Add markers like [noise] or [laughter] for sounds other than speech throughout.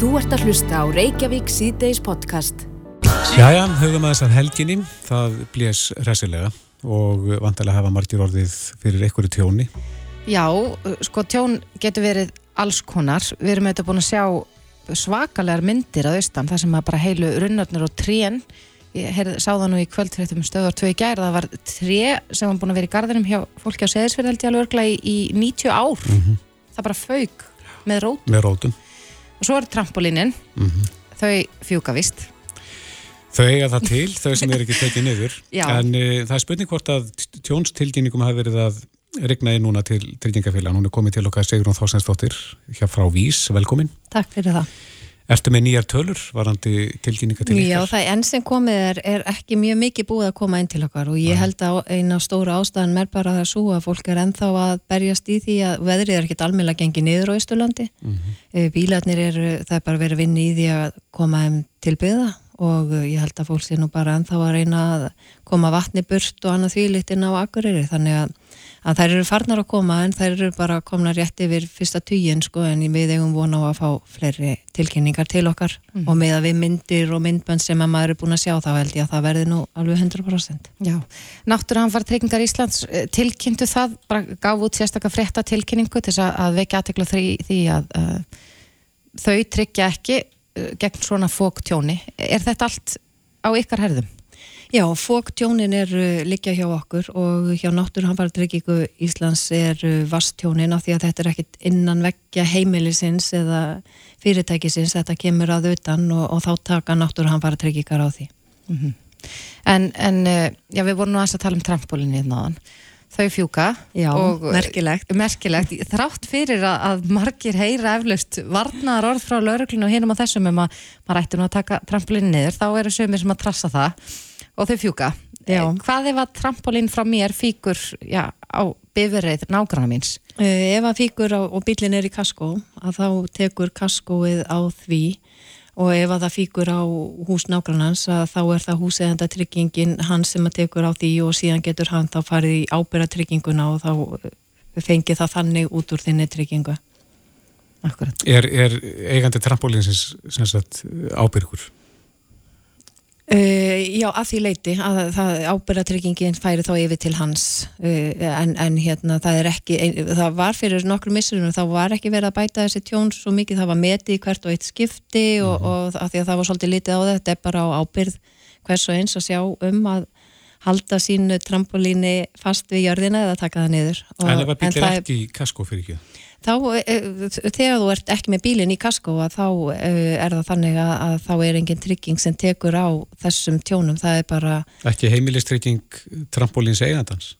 Þú ert að hlusta á Reykjavík síðdeis podcast. Jæja, höfum að þessar helginni, það blés resilega og vantilega hafa margir orðið fyrir einhverju tjóni. Já, sko tjón getur verið alls konar. Við erum auðvitað búin að sjá svakalegar myndir að austan, það sem að bara heilu runnarnir og trén. Ég heyrði, sá það nú í kvöldfréttum stöðar 2 í gær, það var tré sem var búin að vera í garðinum hjá fólki á seðisverðaldi alveg örgla í, í 90 ár. Það bara fauk með rót. Með rótum. Og svo er trampolínin, þau fjúka vist. Þau eiga það til, þau sem er ekki tekið niður. [laughs] Já. En uh, það er spurning hvort að tjónstilkynningum hafi verið að regna í núna til tryggingafélag. Hún er komið til okkar Sigrun Þorsensdóttir hjá frá Vís, velkomin. Takk fyrir það. Ertu með nýjar tölur varandi tilkynninga til Já, ykkar? það enn sem komið er, er ekki mjög mikið búið að koma inn til okkar og ég held að eina stóra ástæðan er bara það svo að fólk er ennþá að berjast í því að veðrið er ekkert almennilega gengið niður á Ísturlandi. Mm Mhm. Bílarnir eru, það er bara verið að vinna í því að koma þeim til byggða og eh, ég held að fólk sé nú bara ennþá að reyna að koma vatni burt og annað því litin á Akureyri þannig að, að þær eru farnar að koma en þær eru bara komna rétt yfir fyrsta tíin sko en við eigum vona á að fá fleiri tilkynningar til okkar og með að við myndir og myndbönd sem að maður er búin að sjá þá held ég að það verði nú alveg 100%. Já, náttúruhanfar tryggingar Íslands eh, tilkynntu það, bara gaf út sérstaklega frétta tilkynningu til þess að, vekja aðtekla því, að uh, þau tryggja ekki uh, gegn svona fóktjóni. Er þetta allt á ykkar herðum? Já, fóktjónin er uh, liggja hjá okkur og hjá Náttúruhamfaratryggingu Íslands er uh, vastjónin af því að þetta er ekkit innan veggja heimilisins eða fyrirtækisins, þetta kemur að utan og, og þá taka Náttúruhamfaratryggingar á því. En, en uh, já, við vorum nú aðeins að tala um trampolínið náðan. Þau fjúka. Já, og, merkilegt. Merkilegt. Þrátt fyrir að, að margir heyra eflaust varnar orð frá lauruglun og hinum á þessum um að maður ætti nú að taka trampolín niður, þá eru sömur sem að trassa það og þau fjúka. Já. Eh, Hvað ef að trampolín frá mér fíkur já, á bifurreið nágranna míns? Uh, ef að fíkur á, og bílinn er í kaskó, að þá tekur kaskóið á því og ef að það fíkur á hús nágrannans að þá er það húsegenda tryggingin hann sem að tekur á því og síðan getur hann þá farið í ábyrra trygginguna og þá eh, fengið það þannig út úr þinni tryggingu. Akkurat. Er, er eigandi trampolínsins ábyrgur? Uh, já, að því leiti að það ábyrra tryggingin færi þá yfir til hans. Uh, en, en hérna það er ekki, það var fyrir nokkru missurinn þá var ekki verið að bæta þessi tjón svo mikið, það var metið hvert og eitt skipti og, og að því að það var svolítið litið á þetta er bara á ábyrð hvers og eins að sjá um að halda sínu trampolíni fast við jörðina eða taka það niður. Og, En ef að bíl það ekki kasko fyrir ekki? Þá, eh, þegar þú ert ekki með bílinn í kasko að þá eh, er það þannig að, að þá er engin trygging sem tekur á þessum tjónum, það er bara Ekki heimilistrygging trampolíns eigandans?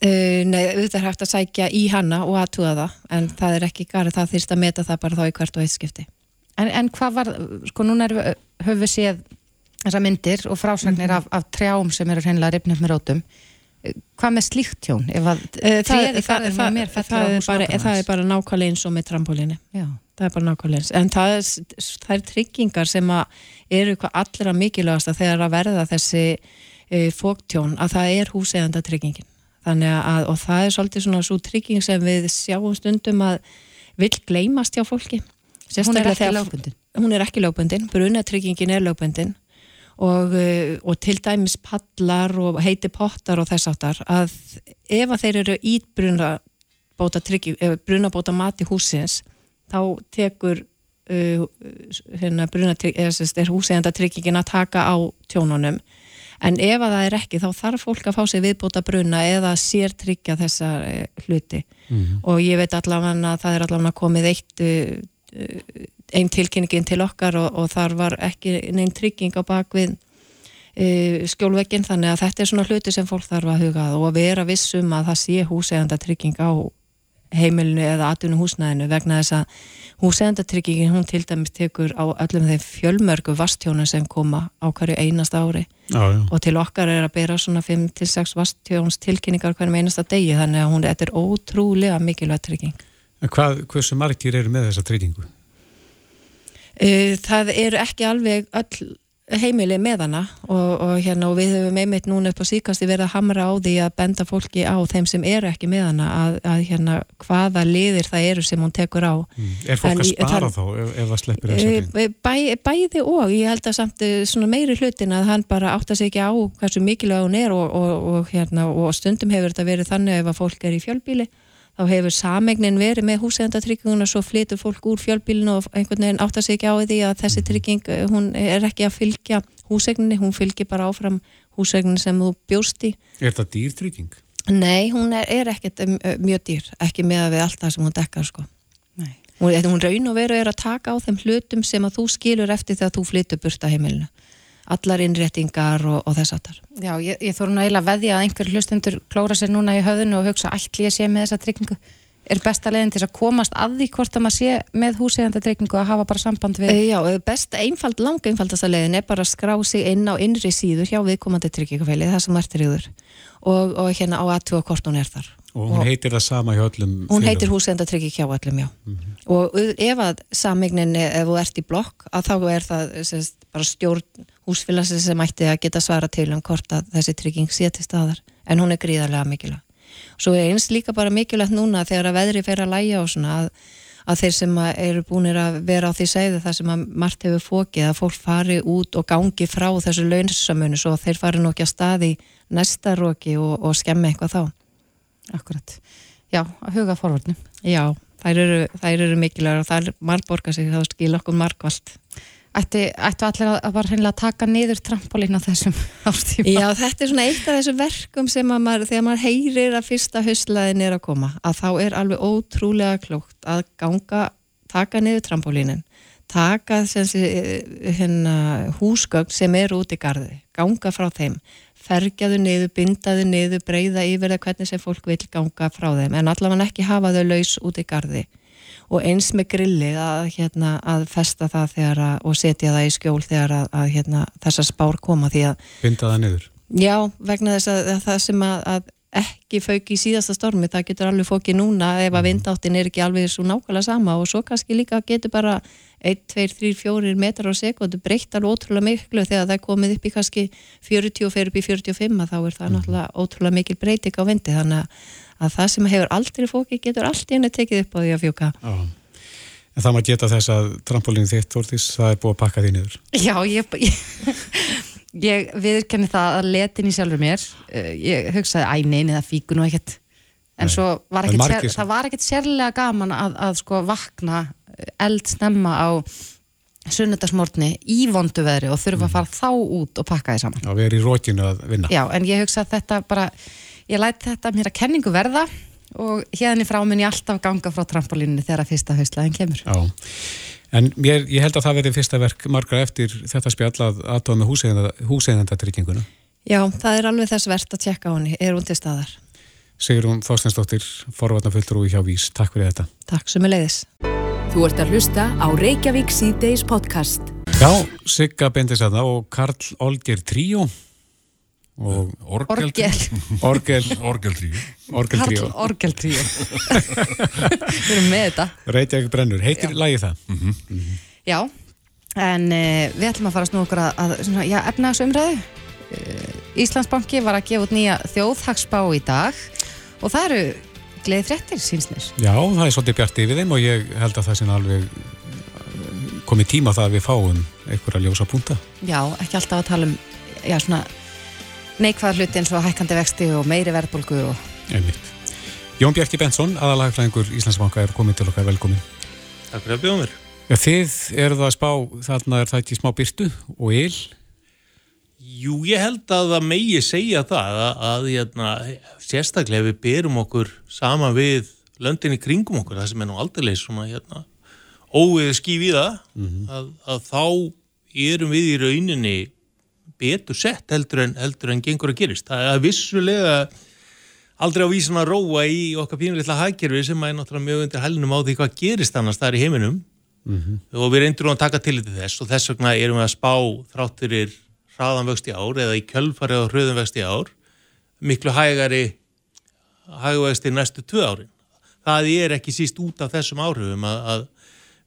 uh, nei, auðvitað er hægt að sækja í hana og aðtúða það, en það er ekki garið, það þýrst að meta það bara þá í hvert og eitt skipti En, en hvað var, sko núna höfum við séð þessa myndir og frásagnir af, af trjám sem eru hreinlega ripnum með rótum. Hvað með slíkt að Eh, það, það, það, það, er bara, nákvæmlega eins og með trampolíni Já. það er bara nákvæmlega eins. En það er, er tryggingar sem að eru hvað allra mikilvægast þegar að verða þessi e, fóktjón að það er húseganda tryggingin þannig að, og það er svolítið svona svo trygging sem við sjáum stundum að vill gleymast hjá fólki. Sérstaklega hún er ekki lögbundin, brunatryggingin er lögbundin og, uh, og til dæmis pallar og heiti pottar og þess áttar að ef að þeir eru í brunabóta, tryggi, eh, brunabóta mati húsins þá tekur uh, hérna, er húsegenda tryggingin að taka á tjónunum. En ef að það er ekki þá þarf fólk að fá sig viðbóta bruna eða sér tryggja þessa hluti. Og ég veit allavega að það er allavega komið eitt uh, einn tilkynningin til okkar og, og þar var ekki neinn trygging á bakvið e, skjólveginn þannig að þetta er svona hluti sem fólk þarf að huga og að vera vissum að það sé húseganda trygging á heimilinu eða atvinnu húsnæðinu vegna þess að húseganda tryggingin hún til dæmis tekur á öllum þeim fjölmörgu vastjónum sem koma á hverju einast ári Já, já. og til okkar er að bera svona 5-6 vastjóns tilkynningar hverjum einasta degi þannig að hún þetta er ótrúlega mikilvægt trygging En hvað, hversu margir eru með þessa treytingu? Uh, Það eru ekki alveg öll heimili með hana og, og, hérna, og við höfum einmitt núna upp á síkasti verið að hamra á því að benda fólki á þeim sem eru ekki með hana að, að hérna, hvaða liðir það eru sem hún tekur á. Mm. Er fólk en, að spara það, þá ef, ef það sleppir þess að eh, bæ, Bæði og. Ég held að samt eh, meiri hlutin að hann bara átta sig ekki á hversu mikilvæg hún er og, hérna, og stundum hefur þetta verið þannig ef að fólk er í fjölbíli þá hefur samegnin verið með húsegandatrygginguna svo flytur fólk úr fjölbílinu og einhvern veginn áttar sig ekki á því að þessi trygging, eh, hún er ekki að fylgja húsegninni, hún fylgir bara áfram húsegninni sem þú bjóst í Er það dýrtrygging? Nei, hún er, er ekkert mjög dýr, ekki með að við allt það sem hún dekkar sko Nei. Hún, hún raun og veru er að taka á þeim hlutum sem að þú skilur eftir þegar þú flytur burta heimilinu allar innréttingar og, og þess aftar. Já, ég, ég þóru nú eiginlega veðja að einhver hlustundur klóra sér núna í höfðinu og hugsa allir ég sé með þessa tryggingu. Er besta leginn til að komast að því hvort að maður sé með húseganda tryggingu að hafa bara samband við? Eh, já, best einfald, langa einfaldasta leginn er bara að skrá sig inn á innri síður hjá viðkomandi tryggingafæli, það sem verður yfir og, og hérna á aðtúa hvort hún er þar. Og hún og heitir það sama hjá öllum? Hún heitir húseganda tryggi hjá öllum, já. Mm -hmm. Og ef að samignin, ef þú ert í blokk, að þá er það sérst, bara stjórn húsfélagsins sem ætti að geta svara til um hvort að þessi trygging sé til staðar en hún er gríðarlega mikilvæg. Svo er eins líka bara mikilvægt núna þegar að veðri fer að læja og svona að, að þeir sem eru búinir að vera á því segðu það sem að margt hefur fókið að fólk fari út og gangi frá þessu launsamönu svo þeir fari nokkja staði næsta róki og, og skemmi eitthvað þá. Akkurat. Já, að huga forvörnum. Já, þær eru, eru mikilvæg og þær margborga sig þá skil okkur margvalt. Ættu, ættu allir að bara hreinlega taka niður trampolín á þessum [laughs] ástíma? Já, þetta er svona eitt af þessu verkum sem að maður, þegar maður heyrir að fyrsta höstlaðin er að koma, að þá er alveg ótrúlega klókt að ganga, taka niður trampolínin, taka þessi hérna, húsgögn sem er út í gardi, ganga frá þeim, fergjaðu niður, bindaðu niður, breyða yfir það hvernig sem fólk vil ganga frá þeim, en allavega ekki hafa þau laus út í gardi og eins með grillið að, hérna, að festa það að, og setja það í skjól þegar að, að hérna, þessar spár koma því að Binda það niður? Já, vegna þess að það sem að ekki fauk í síðasta stormi, það getur alveg fókið núna ef að mhm. vindáttin er ekki alveg svo nákvæmlega sama og svo kannski líka getur bara 1, 2, 3, 4 metrar á sekundu breytt alveg ótrúlega miklu þegar það er komið upp í kannski 40 og fer upp í 45 þá er það mhm. náttúrulega ótrúlega mikil breyting á vindi þannig að að það sem hefur aldrei fóki getur allt í henni tekið upp á því að fjúka Já. En það maður geta þess að trampolínu þitt, Þórtís, það er búið að pakka því niður Já, ég, ég, ég viðkenni það að letin í sjálfur mér eh, ég hugsaði, æ, neini, það fíkur nú ekkert en Nei. svo var ekkert sér, það var ekkert sérlega gaman að, að sko vakna eld snemma á sunnudasmórni í vondu veðri og þurfa að mm. fara þá út og pakka því saman Já, við erum í rókinu að vinna Já, en ég hugsa að þetta bara ég læti þetta mér að kenningu verða og hérna frá mun ég alltaf ganga frá trampolíninu þegar að fyrsta hauslæðin kemur. Já, en ég, ég held að það verði fyrsta verk margra eftir þetta spjall að aðtóða með húsegðandatrygginguna Já, það er alveg þess verðt að tjekka á henni, er hún til staðar? Sigur hún Þorstensdóttir, forvarnaföldrú í hjá Vís, takk fyrir þetta. Takk sem er leiðis Þú ert að hlusta á Reykjavík C-Days podcast. Já, Sigga Bendisada og Karl Olger Tríó og orgel orgel. Orgeltríu orgeltríu [laughs] við erum með þetta. Reykjavík brennur, heitir lagi það? Mm -hmm. Mm -hmm. já, en uh, við ætlum að fara að snú okkur að, að já, efnagsumræðu uh, Íslandsbanki var að gefa út nýja þjóðhagsbá í dag og það eru gleðið fréttir sínsnir já, það er svolítið bjart yfir þeim og ég held að það sé alveg komið tíma það að við fáum einhverja ljósa punta. Já, ekki alltaf að tala um já, svona neikvæðar hluti eins og hækkandi vexti og meiri verðbólgu og... Jón Bjarki Bensson, aðalagfræðingur Íslandsbanka er komið til okkar. Velkomin Takk fyrir að bjóða mér. Ja, Þið eru það að spá, þarna er það ekki smá byrtu og eil Jú, ég held að það megi segja það að, að hérna, sérstaklega við byrjum okkur sama við löndinni kringum okkur, það sem er nú aldrei svona hérna, óvið skýf í það mm -hmm. að, að þá erum við í rauninni betur sett heldur en, heldur en gengur að gerist. Það er vissulega aldrei á vísan að róa í okkar pínulitla hagkerfi sem er náttúrulega mjög undir helnum á því hvað gerist annars það er í heiminum mm -hmm. og við reyndur að taka til þess og þess vegna erum við að spá þrátturir hraðanvöxt í ár eða í kjölfarið og hröðanvöxt í ár miklu hægari hægvöxt í næstu tvö árin. Það er ekki síst út af þessum áhrifum að, að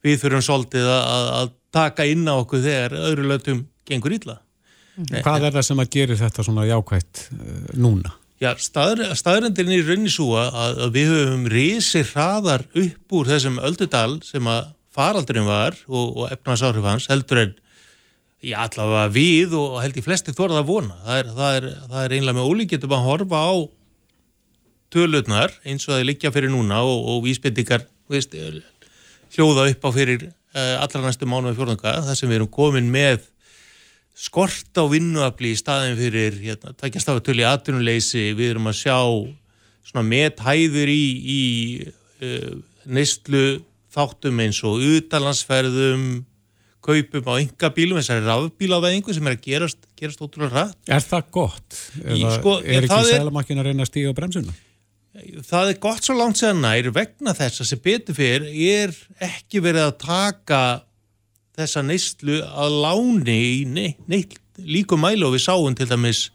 við þurfum svolítið að, að taka inn á okkur þegar öðru lötum gengur illa. Hvað er það sem að gerir þetta svona jákvægt uh, núna? Já, staðrendin er raunin svo að, að við höfum risið hraðar upp úr þessum öldudal sem að faraldurinn var og, og efnarsáhrif hans heldur en já, allavega við og held í flesti þorða að vona. Það er, það er, það er einlega með ólíkjöndum að horfa á tölutnar eins og það er líkja fyrir núna og, og vísbendingar veist, hljóða upp á fyrir uh, allra næstu mánuði fjórðanga þar sem við erum komin með skort á vinnuafli í staðin fyrir hérna, takkjast af að tölja atvinnuleysi, við erum að sjá svona methæður í, í uh, neistlu þáttum eins og utalansferðum kaupum á ynga bílum þessari rafbílavæðingu sem er að gerast, gerast ótrúlega rætt. Er það gott? Í, sko, er ekki það er- sælamakkin að reyna að stíga á bremsuna? Það er gott svo langt séðan nær vegna þess að sem betur fyrir er ekki verið að taka þessa neyslu að láni í neitt, neitt líku mælu og við sáum til dæmis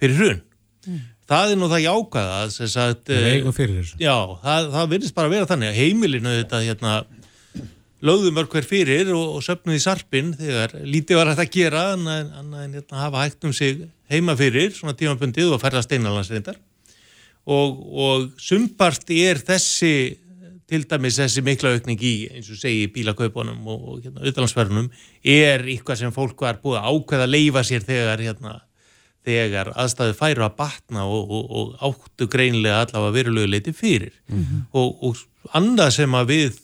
fyrir hrun. Það er nú það að Við eh, eigum fyrir þessu. Já, það, það virðist bara að vera þannig að heimilinu þetta hérna lögðum mörg hver fyrir og, og söpnuð í sarpin þegar lítið var hægt að gera annað annað en hérna, hafa hægt um sig heima fyrir, svona tímabundið og ferða steinalansreindar og, og sumpart er þessi til dæmis þessi mikla aukning í eins og segi bílakaupunum og, og hérna, utalansverðunum er eitthvað sem fólk var búið að ákveða að leifa sér þegar hérna þegar aðstæðu færu að batna og, og, og áttu greinlega allavega verulegu leiti fyrir. Og, og annað sem að við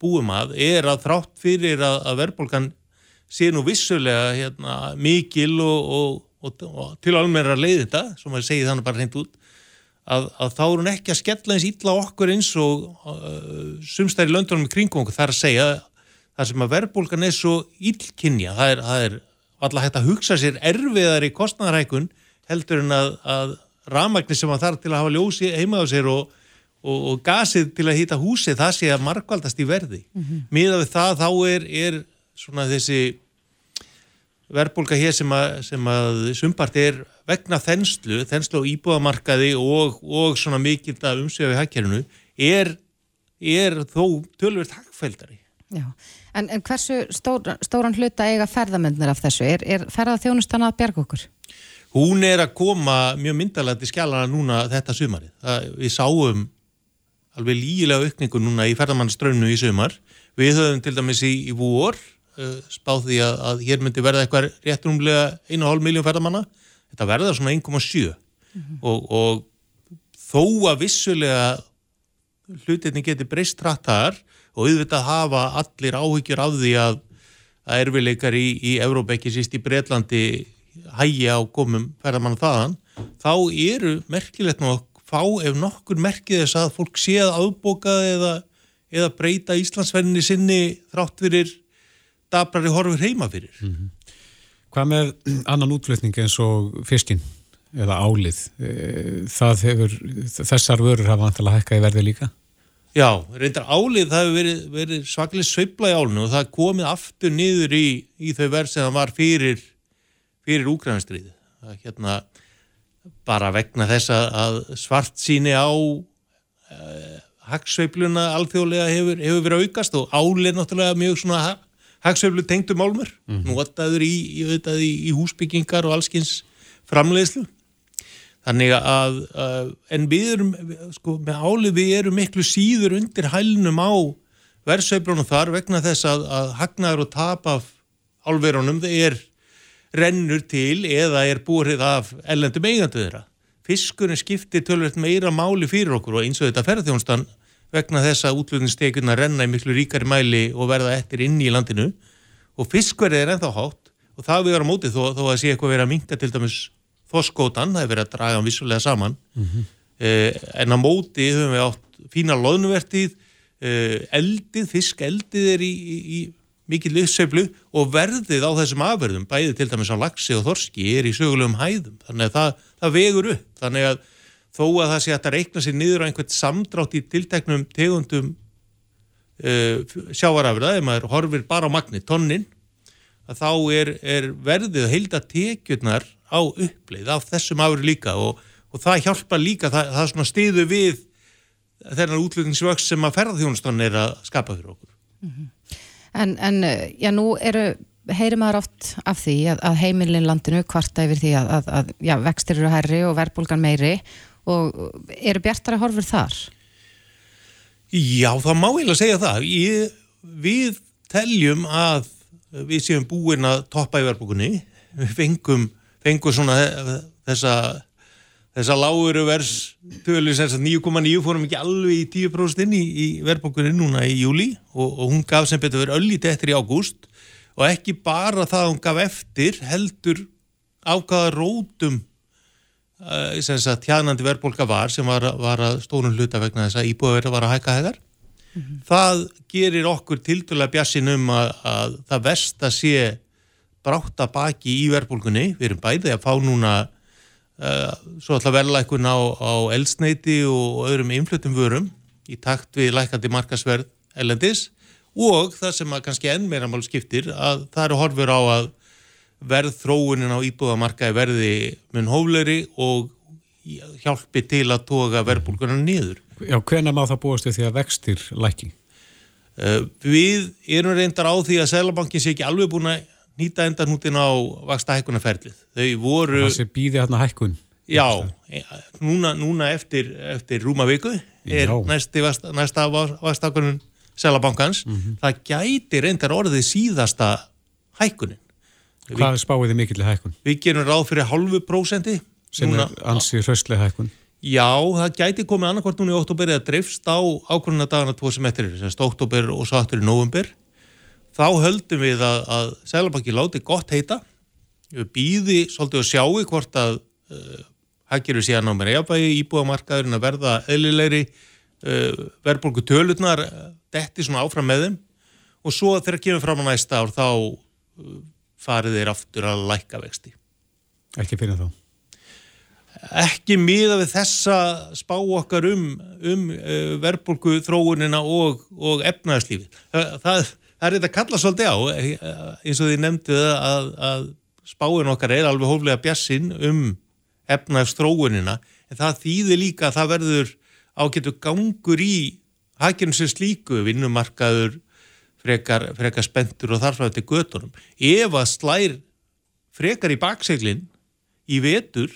búum að er að þrátt fyrir að, að verðbólgan sé nú vissulega hérna, mikil og, og til almenna leiði þetta, sem að segi þannig bara hreint út að, að þá er hún ekki að skella eins á okkur eins og uh, sumstæri löndunum í kringum okkur þar að segja það sem að verðbólgan er svo illkynja, það er, er alltaf hægt að hugsa sér erfiðar í kostnæðarækun heldur en að, að rafmagni sem að þarf til að hafa ljósi heima á sér og, og, og gasið til að hýta húsið, það sé að markvaldast í verði. Mm -hmm. Miða við það þá er, er svona þessi verðbólka hér sem að, sem að sumpart er vegna þenslu, þenslu á íbúðamarkaði og, og svona mikill að umsvefa í hagkerfinu er, er þó tölvöld hagfældari. Já, en, en hversu stór, stóran hluta eiga ferðamennir af þessu? Er, er ferðaþjónustan að bjarga okkur? Hún er að koma mjög myndalega til skjálana núna þetta sumarið. Það, við sáum alveg lígilega aukningu núna í ferðamannströfnu í sumar. Við höfum til dæmis í, í vor spáð því að, að hér myndi verða eitthvað réttrumlega 1,5 miljón ferðamanna. Þetta verða svona 1,7 og, og þó að vissulega hlutinni geti breyst rætt þar og auðvitað hafa allir áhyggjur af því að að erfileikar í, í Európa ekki síst í Breitlandi hægja á komum ferðamann þaðan, þá eru merkilegt að fá ef nokkur merkið þess að fólk sé að afbóka eða, eða breyta Íslandsferðinni sinni þrátt fyrir dabrari horfur heima fyrir. Hvað með annan útflutning eins og fiskinn eða álið? Eh, Það hefur, þessar vörur hafa vantilega hækkað í verði líka? Já, reyndar álið það hefur verið, verið svaklega sveifla í álinu og það komið aftur niður í, í þau verð sem það var fyrir, fyrir úgrænastriði. Það er hérna bara vegna þess að, svart síni á uh, hagsveifluna alþjóðlega hefur, hefur verið aukast og álið náttúrulega mjög svona hagsveiflu tengdu málmur, mm -hmm. notaður í, í, í, í húsbyggingar og allskins framleiðslu. Þannig að, uh, en við erum, sko, með álið við erum miklu síður undir hælnum á verðsveiflunum þar vegna þess að, að hagnaður og tap af álverunum er rennur til eða er búrið af ellendum eigandu þeirra. Fiskurinn skiptir tölvöld meira máli fyrir okkur og eins og þetta ferðjónstan vegna þess að útlutningstekjuna renna í miklu ríkari mæli og verða eftir inn í landinu. Og fiskverðið er ennþá hátt og það við erum mótið þó, þó að sé eitthvað verið að minka til dæmis þoskótan, það er verið að draga hann vissulega saman. Eh, en á móti höfum við átt fína loðnuvertið eh, eldið, fiskeldið er í, í, í mikið liðsveiflu og verðið á þessum afverðum, bæði til dæmis á laxi og þorski er í sögulegum hæðum. Þannig að það, það vegur upp. Þannig að þó að það sé að reikna sér niður á einhvern samdrátt í tilteknum tegundum uh, sjávarafra, ef maður horfir bara á magni, tonnin að þá er, er verðið að heilda tekjurnar á uppleið af þessum afur líka og, og það hjálpa líka, það, það svona stiðu við þennan útlutningsvöks sem að ferðarþjónustan er að skapa fyrir okkur. En, en uh, já, nú eru heyrir maður oft af því að, að heimilin landinu kvarta yfir því að, að, að já, vextir eru herri og verðbólgan meiri og eru bjartara horfur þar? Já, það má eiginlega segja það. Ég, við teljum að við séum búin að toppa í verðbólgunni. Við fengum, fengum svona þessa þessa láguru verstölu 9,9 fórum ekki alveg í 10% inn í, í verðbókunni núna í júli og, og hún gaf sem betur verið öllítið eftir í ágúst og ekki bara það að hún gaf eftir heldur ákvaða rótum þess að tjánandi verðbólka var sem var, var að stórun hluta vegna þess að íbúið var að hækka hægar mm -hmm. það gerir okkur tildulega bjassin um að, að það verst að sé brátt að baki í verðbólkunni við erum bæðið að fá núna Uh, svo ætla verðlækun á, á eldsneiti og öðrum influtum vörum í takt við lækandi markasverð elendis og það sem að kannski enn meira mál skiptir að það eru horfur á að verð þróunin á íbúðamarkaði verði mun hófleri og hjálpi til að toga verðbólkunar niður. Já, hvena má það búast við því að vextir læki? Uh, við erum reyndar á því að Sælabankin sé ekki alveg búin að nýta endan hútin á vaksta hækkunarferðlið. Þau voru... Það sé býði hérna hækkun. Já, núna, núna eftir, eftir rúma viku er Já. næsti vast, næsta vaksta hækkunum selabankans. Mm -hmm. Það gæti reyndar orðið síðasta hækkunin. Hvað er spáðið mikill hækkun? Við gerum ráð fyrir halvu prósendi. Sem núna, er ansið hraustlega hækkun. Já, það gæti komið annarkvært núna í oktober eða dreifst á ákvörðuna dagana tvo sem eftir semst oktober og svo aftur í november þá höldum við að, að Sælabanki láti gott heita við býði svolítið að sjáu hvort að uh, hækjuru síðan á mér eðabægi íbúamarkaðurinn að verða eðlilegri uh, verðbólku tölurnar uh, detti svona áfram með þeim og svo þegar kemur fram á næsta ár þá uh, farið þeir aftur að læka vexti. Ekki fyrir þá? Ekki miða við þessa spá okkar um, um uh, verðbólku þróunina og, og efnaðarslífi það, það það er þetta að kalla svolítið á eins og því nefndu að, að spáin okkar er alveg hóflega bjassin um efnaðstróunina en það þýðir líka að það verður ágetur gangur í hakinu sem slíku vinnumarkaður frekar, frekar spentur og þarfræði til göttunum. Ef að slær frekar í bakseglinn í vetur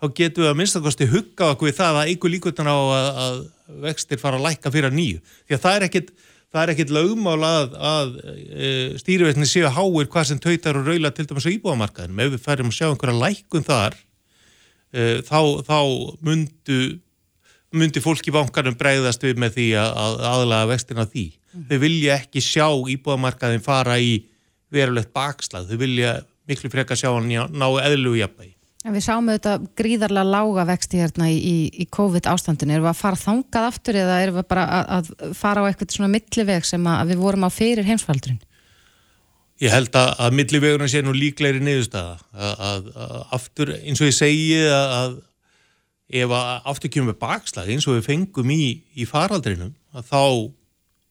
þá getum við að minnstakosti hugga okkur við það að einhver líkvöldan á að, að vextir fara að lækka fyrir nýju. Því að það er ekkit það er ekkit lögmál að, að e, stýriveitni séu háir hvað sem tautar og raula til dæmis á íbúamarkaðinum. Ef við færim að sjá einhverja lækun þar e, þá, þá myndu, myndi fólk í vankarum breyðast við með því að, að aðlaga vestina því. Mm. Þau vilja ekki sjá íbúamarkaðin fara í verulegt bakslag. Þau vilja miklu frekar sjá hann ná eðlu jafnvegi. En við sáum auðvitað gríðarlega lága vexti hérna í, í, í COVID ástandinu. Erum við að fara þangað aftur eða erum við bara að, að fara á eitthvað svona milliveg sem að við vorum á fyrir heimsfaldurinn? Ég held að, að millivegurinn sé nú líklegri niðurstaða. Að, að aftur, eins og ég segi að ef að aftur kemur við bakslag eins og við fengum í, í faraldrinum, að þá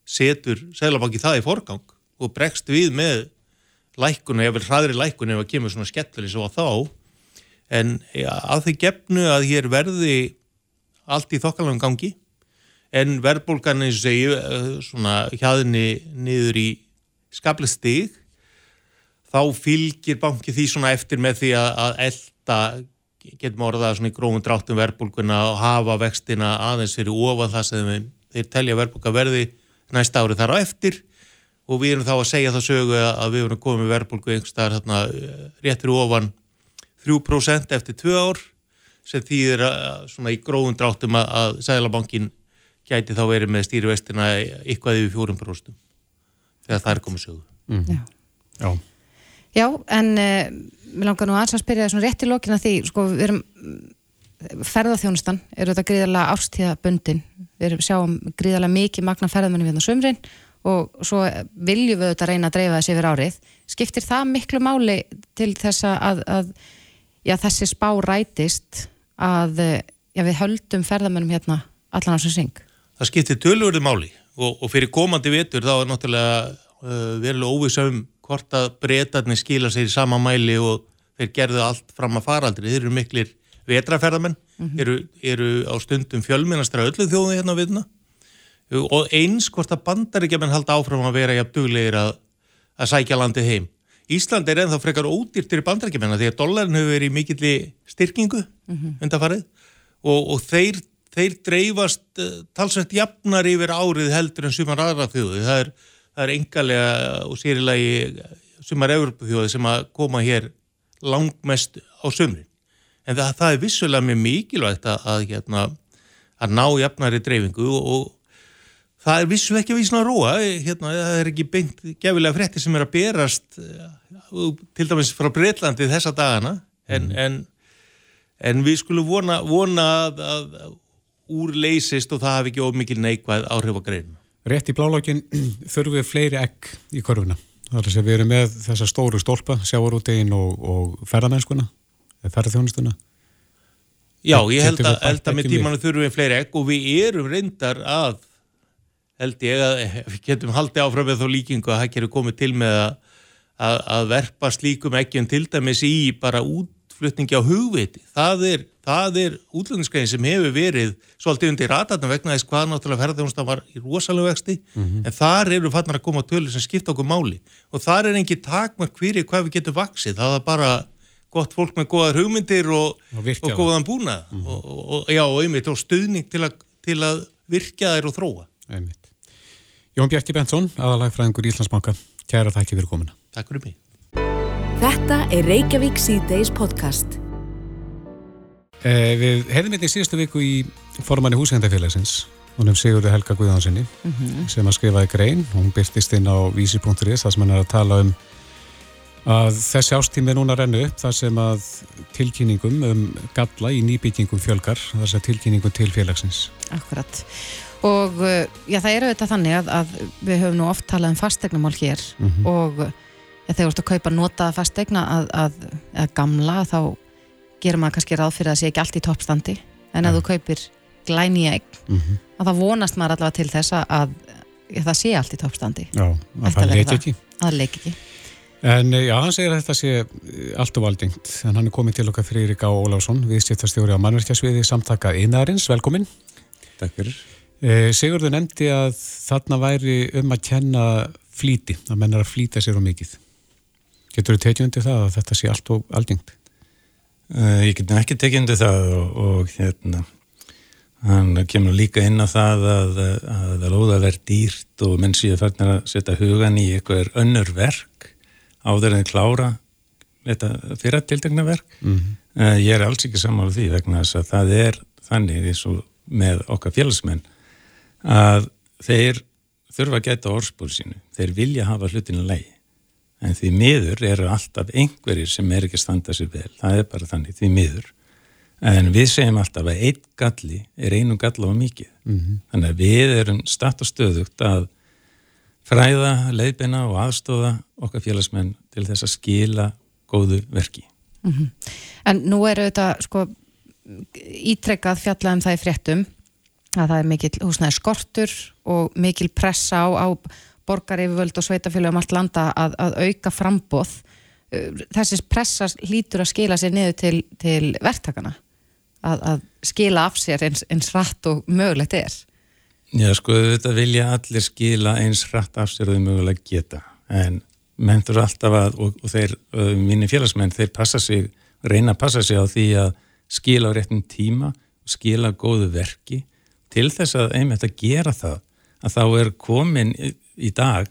setur Sælabanki það í forgang og bregst við með lækun og ég vil hraðri lækun ef að kemur svona skellur eins og þá. En ja, að því gefnu að hér verði allt í þokkalagum gangi en verðbólgan eins og segju eh, svona hjaðinni niður í skaplega stig þá fylgir banki því svona eftir með því að, að elda getum orðað svona í grófum dráttum verðbólguna og hafa vextina aðeins fyrir ofan það sem þeir, telja verðbólga verði næsta ári þar á eftir og við erum þá að segja það sögu að við erum komið verðbólgu einhverstaðar hérna réttir ofan 3% eftir 2 ár sem þýðir að, svona í gróðun dráttum að, að Sælabankin gæti þá verið með stýrivestina ykkvað yfir 4% þegar það er komið sögu. Mm. Já. Já. Já, en uh, eh, mér langar nú aðeins að spyrja það svona rétt í lokina því, sko, við erum ferðarþjónustan, eru þetta gríðarlega árstíðabundin, við sjáum gríðarlega mikið magna ferðarmennum við hérna sömrin og svo viljum við þetta reyna að dreifa þessi yfir árið. Skiptir það miklu máli til þess að, að já, þessi spá rætist að já, við höldum ferðamennum hérna allan á sem syng. Það skiptir tölurði máli og, og fyrir komandi vetur þá er náttúrulega uh, verulega óvissum hvort að breytarnir skila sér í sama mæli og þeir gerðu allt fram að faraldri. Þeir eru miklir vetraferðamenn, mm -hmm. eru, eru á stundum fjölminnastra öllu þjóðu hérna á viðna og eins hvort að bandaríkjaman halda áfram að vera jafn duglegir að, að sækja landið heim. Ísland er ennþá frekar ódýrtir í bandrækjumenna því að dollarin hefur verið í mikilli styrkingu undanfarið og, og þeir, þeir dreifast uh, talsveit jafnar yfir árið heldur en sumar aðra þjóðu. Það er, það er engalega og sérilagi sumar Evropaþjóði sem að koma hér langmest á sömrin. En það, það er vissulega mjög mikilvægt að, að, hérna, að ná jafnari dreifingu og, og það er vissulega ekki að vísna að róa. Hérna, það er ekki beint gefilega frétti sem er að berast uh, til dæmis frá Breitlandi þessa dagana en, mm. en, en við skulum vona, vona að, að úr leysist og það hafi ekki ómikið neikvæð áhrif á greinu. Rétt í blálógin [clears throat] þurfum við fleiri egg í korfuna. Það er að við erum með þessa stóru stólpa, sjávarútegin og, og ferðamennskuna, ferðarþjónustuna. Já, ég held að, held að með tímanu þurfum við fleiri egg og við erum reyndar að, held ég að [laughs] við getum haldið áfram með þá líkingu að það getur komið til með að, að, að verpa slíkum eggjum til dæmis í bara útflutningi á hugviti. Það er, er útlunningsgræðin sem hefur verið svolítið undir ratarnar vegna þess hvað náttúrulega ferðarþjónustan var í rosalega vexti mm -hmm. en þar eru fannar að koma tölur sem skipta okkur máli og þar er engi takmark fyrir hvað við getum vaksið. Það er bara gott fólk með góðar hugmyndir og, og, og góðan búna mm -hmm. og, og, já, og einmitt og stuðning til, a, til að virkja þær og þróa. Einmitt. Jón Bjarki Bensson, aðalagfræðingur Íslandsbanka. Kæra þakki fyrir komina Takk fyrir mig. Þetta er Reykjavík C-Days podcast. Eh, Við hefðum einnig síðustu viku í formanni húsendafélagsins hún hefði Sigurður Helga Guðánsinni mm -hmm. sem að skrifaði grein, hún byrtist inn á vísi.is þar sem hann er að tala um að þessi ástími núna að renna upp þar sem að tilkynningum um galla í nýbyggingum fjölgar þar sem tilkynningum til félagsins. Akkurat. Og uh, já, það er auðvitað þannig að, að við höfum nú oft talað um fastegnumál hér mm -hmm. og ja, þegar þú ert að kaupa notaða fastegna að, að, að gamla þá gerir maður kannski ráð fyrir að það sé ekki allt í toppstandi en ja. að þú kaupir glæni egg mm -hmm. að þá vonast maður allavega til þess að það sé allt í toppstandi. Já, að það leiki ekki. Það leiki ekki. En eh, já, hann segir að þetta sé eh, allt og valdingt, en hann er komið til okkar Frýrik Á Óláfsson, viðsýttastjóri á mannverkjasviði samtaka Einarins, velkomin. Takk fyrir. Eh, Sigurður nefndi að þarna væri um að kenna flíti, að menna að flíta sér á mikið. Getur þú tekið undir það að þetta sé allt og valdingt? Ég get ekki tekið undir það og, og hérna, hann kemur líka inn á það að það lóða verð dýrt og menn síðan farnar að setja hugan í eitthvað önnur verk áður en klára þetta tiltegna verk. Mm -hmm. uh, ég er alls ekki samála því vegna þess að það er þannig eins og með okkar félagsmenn að þeir þurfa að geta orðspólu sínu. Þeir vilja hafa hlutinu leið en því miður eru alltaf einhverjir sem er ekki standa sér vel. Það er bara þannig, því miður. En við segjum alltaf að einn galli er einu galla á mikið. Mm -hmm. þannig að við erum statt og stöðugt að fræða, leiðbeina og aðstóða okkar félagsmenn til þess að skila góðu verki. Mm -hmm. En nú eru þetta sko ítrekkað fjallað um það í fréttum að það er mikil húsnæði skortur og mikil pressa á, á borgaryfirvöld og sveitafélagum allt landa að, að auka frambóð. Þessi pressa hlýtur að skila sér niður til, til verktakana að, að skila af sér eins, eins rætt og mögulegt er. Já sko þetta vilja allir skila eins hratt af sér þau mögulega geta. En menn þurfa alltaf að og, og þeir, mínir félagsmenn, þeir passa sig reyna að passa sig á því að skila á réttum tíma skila góðu verki. Til þess að einmitt að gera það að þá er komin í, dag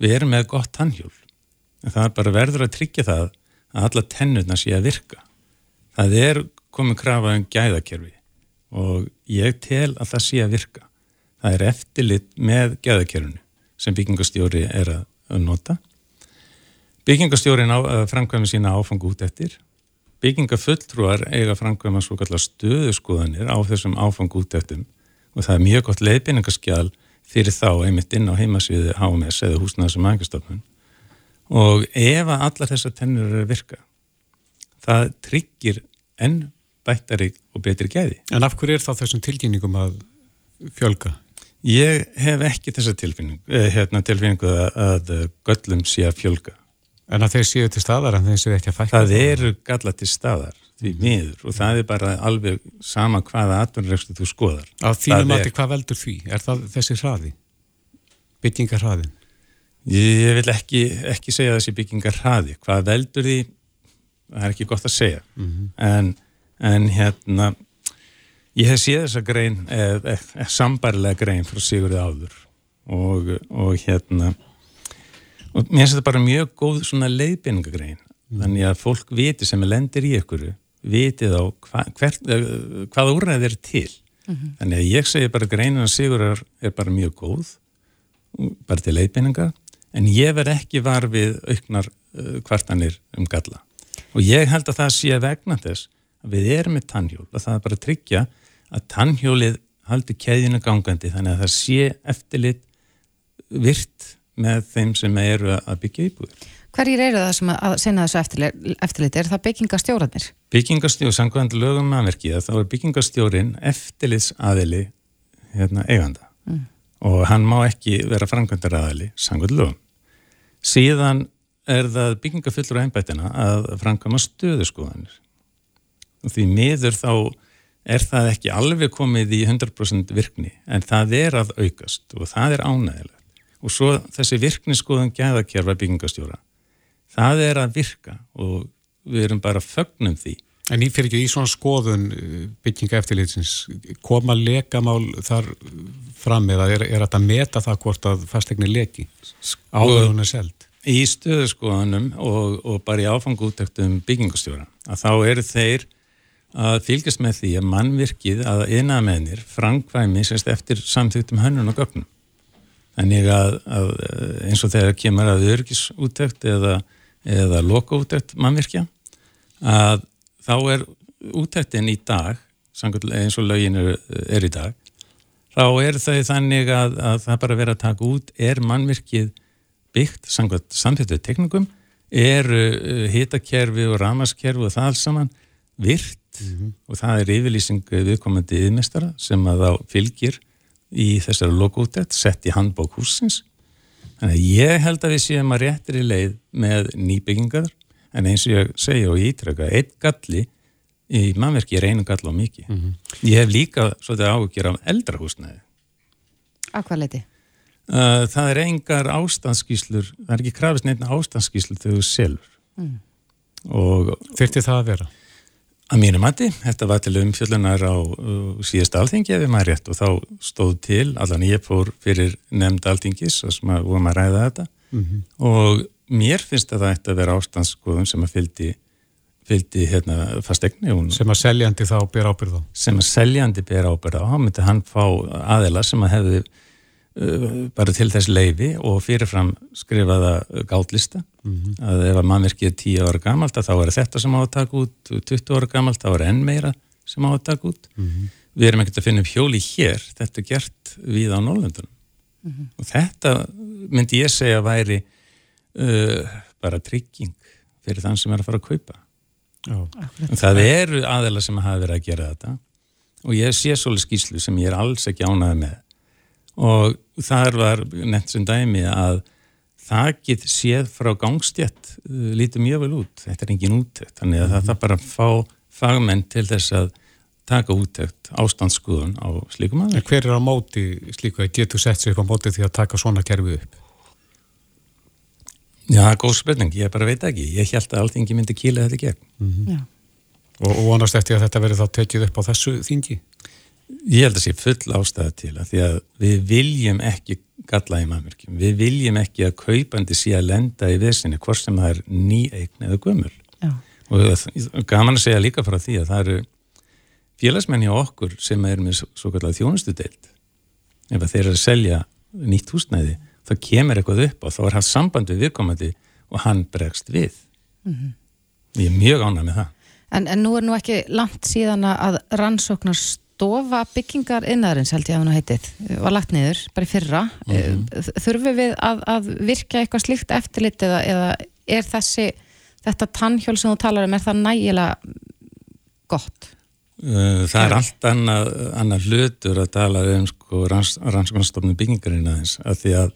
við erum með gott tannhjól. En það er bara verður að tryggja það að alla tennurna sé að virka. Það er komin krafa um gæðakerfi og ég tel að það sé að virka það er eftirlit með gæðakerfunu sem byggingastjóri er að nota. Byggingastjórin framkvæmi sína áfang út eftir. Byggingafulltrúar eiga framkvæma svo kallar stöðuskoðanir á þessum áfang út eftir og það er mjög gott leiðbynningaskjál fyrir þá einmitt inn á heimasviði HMS eða húsnaðar sem angastofnun og ef að allar þessar tennur eru að virka það tryggir enn bættari og betri gæði. En af hverju er þá þessum tilkynningum að fjölga? Ég hef ekki þessa tilfinningu, eh, hérna, tilfinningu að, að göllum sé að fjölga. En að þeir séu til staðar en þeir séu ekki að fækka? Það eru galla til staðar, því mhm. miður og það er bara alveg sama hvaða atvinnurreikstu þú skoðar. Á þínum átti hvað veldur því? Er það þessi hraði? Byggingar hraðin? Ég vil ekki, ekki segja þessi byggingar hraði. Hvað veldur því, það er ekki gott að segja. Mm -hmm. en, en hérna, ég hef séð þessa grein, eða eh, eh, sambarlega grein frá Sigurði áður og, og hérna, og mér finnst þetta bara mjög góð svona leiðbyningagrein. Mm. Þannig að fólk viti sem er lendir í ykkur, viti þá hva, hver, eh, hvað úrræð er til. Mm -hmm. Þannig að ég segi bara greinin að Sigurðar er bara mjög góð, bara til leiðbynninga en ég verð ekki var við auknar uh, kvartanir um galla og ég held að það sé vegna þess að við erum með tannhjól og það er bara að tryggja að tannhjólið haldi keðinu gangandi þannig að það sé eftirlit virt með þeim sem eru að byggja íbúður. Hverjir eru það sem að senna þessu eftirlit? Er það byggingastjóranir? Byggingastjór, samkvæmd lögum aðverkið þá er byggingastjórin eftirlitsaðili hérna, eiganda mm. og hann má ekki vera framkvæmdar aðili samkvæmd lögum síðan er það byggingafullur á einbættina að framkama stöðuskoðanir og því miður þá er það ekki alveg komið í 100% virkni? En það er að aukast og það er ánægilegt og svo þessi virkniskoðan gæðakerfa byggingastjóra það er að virka og við erum bara fögnum því. En ég fyrir ekki í svona skoðun uh, bygginga eftirlitsins, koma lekamál þar fram eða er, er þetta að meta það hvort að fastegni leki áður hún er seld? Í stöðuskoðanum og, og bara í áfangúttöktum byggingastjóra að þá eru þeir að fylgjast með því að mannvirkið að eina meðnir framkvæmi sérst eftir samþýttum hönnun og gögnum. Þannig að, að eins og þegar kemur að örgisúttekt eða, eða lokaúttekt mannvirkja að þá er útættin í dag eins og lögin er, er í dag þá er þau þannig að, að það bara verið að taka út er mannvirkið byggt samfittuð teknikum er uh, hitakerfi og ramaskerfi og það alls saman virt mm -hmm. og það er yfirlýsing viðkomandi yðmestara sem að þá fylgir í þessari lokútett sett í handbók húsins þannig að ég held að við séum að réttir í leið með nýbyggingar en eins og ég segja og ég ítreka eitt galli í mannverki er einu gall á mikið mm -hmm. ég hef líka svolítið áhugjur af eldrahúsnæði Að hvað leiti? Uh, það er engar ástandskíslur það er ekki krafist nefn ástandskíslur þegar þú selur mm. og þurfti það að vera? Að mínu mati, þetta var til umfjöldunar á uh, síðast alþingi ef ég maður rétt og þá stóð til, allan ég fór fyrir nefnd alþingis og sem að vorum að ræða þetta mm -hmm. og mér finnst að það ætti að vera ástandsskoðun sem að fyldi, fyldi hérna, fastegni. Hún, sem að seljandi þá ber ábyrða? Sem að seljandi ber ábyrða. Þá myndi hann fá aðela sem að hefði bara til þess leifi og fyrirfram skrifaða gállista. Mm -hmm. Að ef að mannverkið er 10 ára gamalt þá er þetta sem á að taka út, 20 ára gamalt þá er enn meira sem á að taka út. Mm -hmm. Við erum ekkert að finna upp hjóli hér. Þetta er gert við á Norrlundunum. Mm -hmm. Og þetta myndi ég segja væri uh, bara trygging fyrir þann sem er að fara að kaupa Já. það eru aðeila sem hafa verið að gera þetta og ég sé svolítið skýslu sem ég er alls ekki ánaði með og þar var nefnt sem dæmi að það get séð frá gangstjætt uh, lítið mjög vel út, þetta er engin úttækt þannig að mm -hmm. það bara fá fagmenn til þess að taka úttækt ástandsskuðun á slíkum aðeins. Hver er á móti slíku að getur sett sig upp á móti því að taka svona kerfi upp? Já, góð spurning, ég bara veit ekki ég held að alltingi myndi kýla þetta gegn mm -hmm. og, og vonast eftir að þetta verði þá tekið upp á þessu þingi? Ég held að það sé full ástæða til að því að við viljum ekki galla í maðurmerkjum, við viljum ekki að kaupandi sé að lenda í vissinni hvort sem það er nýeign eða gömul. Já. og gaman að segja líka frá því að það eru félagsmenn hjá okkur sem er með svo kallar þjónustu deilt ef þeir eru að selja nýtt húsnæði þá kemur eitthvað upp og þá er haft samband við viðkomandi og hann bregst við. Mm -hmm. ég er mjög ánæg með það. En, en nú er nú ekki langt síðan að rannsóknar stofa byggingar innæðurins held ég að hann heitið var lagt niður, bara í fyrra mm -hmm. þurfum við að, að virka eitthvað slíkt eftirlit eða, eða er þessi þetta tannhjól sem þú talar um er það nægilega gott? Uh, það er allt annað, annað hlutur að tala um sko, ranns, rannsóknarstofnum byggingarinn aðeins að því að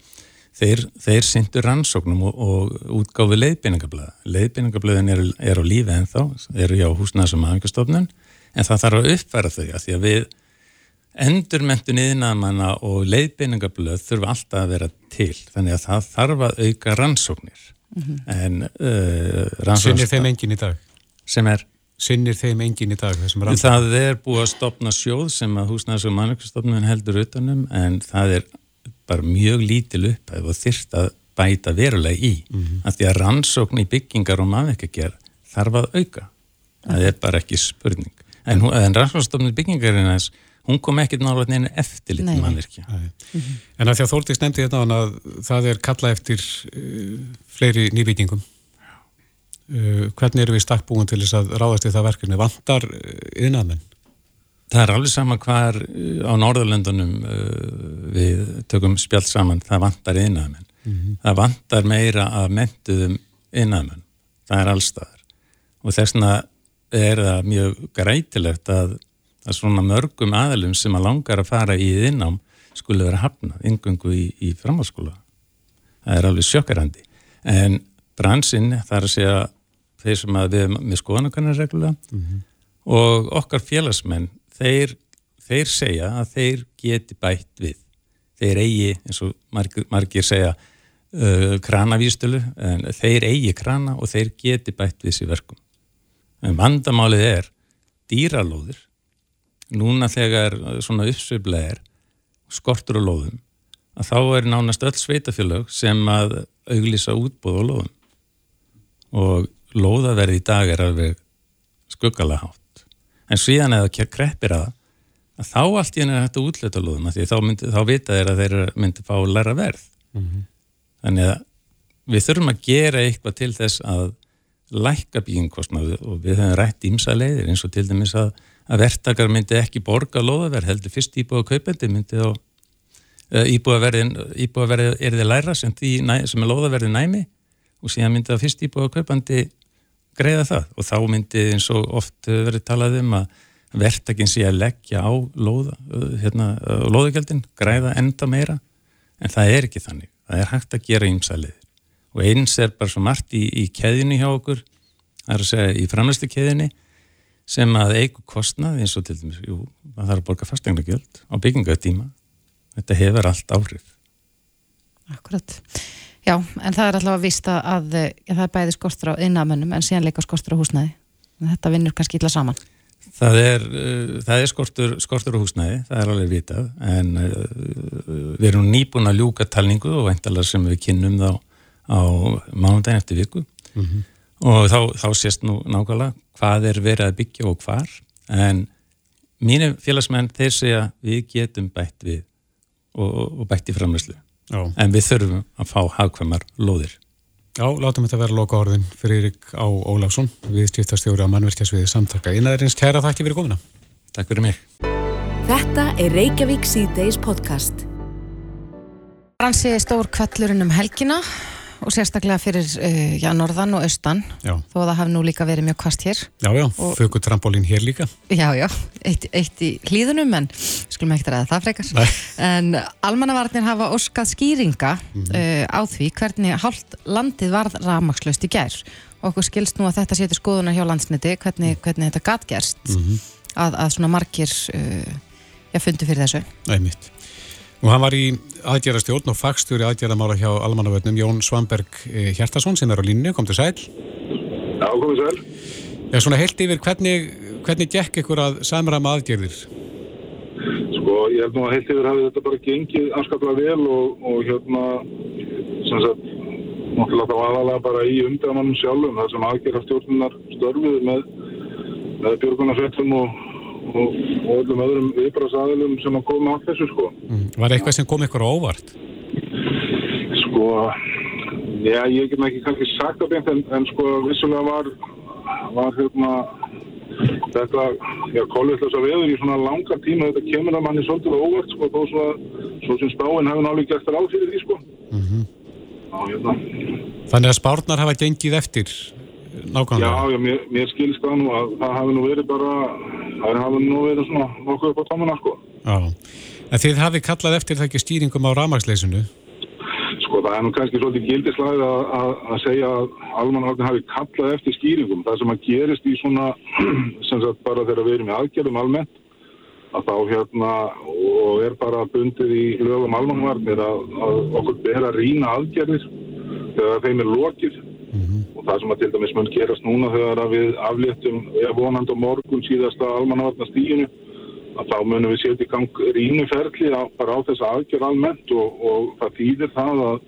þeir, þeir syndur rannsóknum og, og útgáfi leiðbynningablöða. Leiðbynningablöðin er, er á lífi ennþá, eru hjá húsnæðsum aðengastofnun, en það þarf að uppfæra þau að því að við endurmentun yðnamanna og leiðbeiningablöð þurfa alltaf að vera til þannig að það þarf að auka rannsóknir mm -hmm. en uh, rannsóknir Sinnir þeim engin í dag? Sem er? Sinnir þeim engin í dag? Það er búið að stopna sjóð sem að húsnæðs- og mannökkustofnun heldur utanum en það er bara mjög lítil upphæf og þyrst að bæta verulega í mm -hmm. að því að rannsókn í byggingar og mannökkager þarf að auka það er bara ekki spurning en, en rannsóknstofnun byggingarinn þess hún kom ekkert nálega neina eftir litur mannverkja. Mm -hmm. En að því að Þórtís nefndi þetta hérna að það er kalla eftir uh, fleiri nývíkingum. Uh, hvernig eru við stakkbúin til þess að ráðast í það verkefni? Vandar yðnaðmenn? Uh, það er alveg sama hvar á Norðurlöndunum uh, við tökum spjált saman, það vandar yðnaðmenn. Mm -hmm. Það vandar meira að mentuðum yðnaðmenn. Það er allstaðar. Og þess vegna er það mjög grætilegt að að svona mörgum aðalum sem að langar að fara í þinnám skulle vera hafnað, yngungu í, í framhalskóla. Það er alveg sjokkarandi. En bransinn þarf að segja þeir sem að við með skoðanakannar reglulega mm -hmm. og okkar félagsmenn, þeir, þeir segja að þeir geti bætt við. Þeir eigi, eins og margir, margir segja, uh, kranavístölu, en þeir eigi krana og þeir geti bætt við sér verkum. En vandamálið er dýralóðir. Núna þegar svona uppsveiflega er skortur og lóðum að þá er nánast öll sveitafélög sem að auglýsa útbóð og lóðum. Og lóðaverði í dag er alveg skuggalega hátt. En síðan eða kreppir að að þá allt í henni er hægt að útlöta lóðum því þá, myndi, þá vita þeir að þeir myndi fá læra verð. Mm -hmm. þannig að við þurfum að gera eitthvað til þess að lækka bíinkostnaðu og við höfum rætt ímsa leiðir eins og til dæmis að að verktakar myndi ekki borga loðaverð heldur fyrst íbúið kaupendi myndi þá uh, íbúið er þið læra sem, því, sem er loðaverði næmi og síðan myndi það fyrst íbúið kaupandi greiða það. Og þá myndi eins og oft verið talað um að verktakinn sé að leggja á loða, uh, hérna, uh, loðugjöldin greiða enda meira. En það er ekki þannig, það er hægt að gera ímsalið og eins er bara svo margt í, í keðinu hjá okkur það er að segja í framlæstu keðinu sem að eigu kostnað eins og til dæmis, jú, það þarf að borga fastegnagjöld á byggingatíma þetta hefur allt áhrif. Akkurat, já en það er alltaf að vista að já, það er bæði skortur á innamönnum en síðan leika skortur á húsnæði. Þetta vinnur kannski illa saman. Það er, uh, það er skortur, skortur á húsnæði, það er alveg vitað en uh, við erum nýbúin að ljúka talningu og veintalega sem við kynnum þá á mánundagin eftir viku mm -hmm. og þá, þá sést nú nákvæmlega hvað er verið að byggja og hvar en mínu félagsmenn þeir segja við getum bætt við og, og bætt í framlöslu en við þurfum að fá hagkvæmar lóðir. Já, látum þetta vera loka orðin fyrir Erik á Ólafsson við stýftastjóri á mannverkjasviði samtaka Ínaðurins kæra þakki fyrir komina. Takk fyrir mig. Þetta er Reykjavík C-Days podcast. Fransi stór kvallurinn um helgina og sérstaklega fyrir uh, já, norðan og austan já. þó að það hafi nú líka verið mjög kvast hér Já, já, fögur trampolín hér líka Já, já, eitt, eitt í hlýðunum en skulum ekki ræða það frekar Nei. en almannavarnir hafa óskað skýringa mm -hmm. uh, á því hvernig hálft landið varð ramagslöst í gær og okkur skilst nú að þetta setur skoðuna hjá landsniti hvernig, hvernig þetta gatgerst mm -hmm. að, að svona margir uh, já, fundi fyrir þessu Nei, mitt Og hann var í aðgerastjórn og fagstjóri aðgerðamála hjá almannavöldnum Jón Svamberg eh, Hjertarsson sem er á línu, kom til sæl. Já, komið sæl. Já, svona heilt yfir, hvernig, hvernig gekk ykkur að samræma aðgerðir? Sko, ég hef nú að heilt yfir hafi þetta bara gengið afskaplega vel og, og hérna, sem sagt, náttúrulega það var aðalega bara í umdæmanum sjálfum, þar sem aðgerðastjórnunar störfið með, með björgunarfettum og og, og öllum öðrum viðbráðsæðilum sem að koma á þessu sko. Mm. Var eitthvað sem kom ykkur óvart? Sko, já, ég get ekki kannski sagt af beint en, en sko vissulega var, var hérna þetta, já, kólvillasa veður í svona langa tíma þetta kemur að manni svolítið óvart sko, þó svo, svo sem spáinn hefur náttúrulega gert þér áfyrir því sko. Mm -hmm. Já, hérna. Þannig að spárnar hafa gengið eftir nákvæmlega? Já, já, mér, mér skilst það nú að það hafi nú verið bara, það hafi nú verið svona nokkuð upp á tómuna, sko. Já, en þið hafi kallað eftir það ekki stýringum á ramagsleysinu? Sko, það er nú kannski svolítið gildislega að, að, að segja að almanhaldin hafi kallað eftir stýringum. Það sem að gerist í svona, [clears throat] sem sagt bara þegar við erum í aðgerðum almennt, að þá hérna og er bara bundið í lögum almanvarnir að, að okkur ber að rýna aðgerðir þegar þeim er lokið og það sem að til dæmis mun gerast núna þegar að við afléttum vonand og morgun síðasta almanvarna stíginu að þá munum við setja í gang rínuferðli bara á þessa aðgerð almennt og, og það þýðir það að,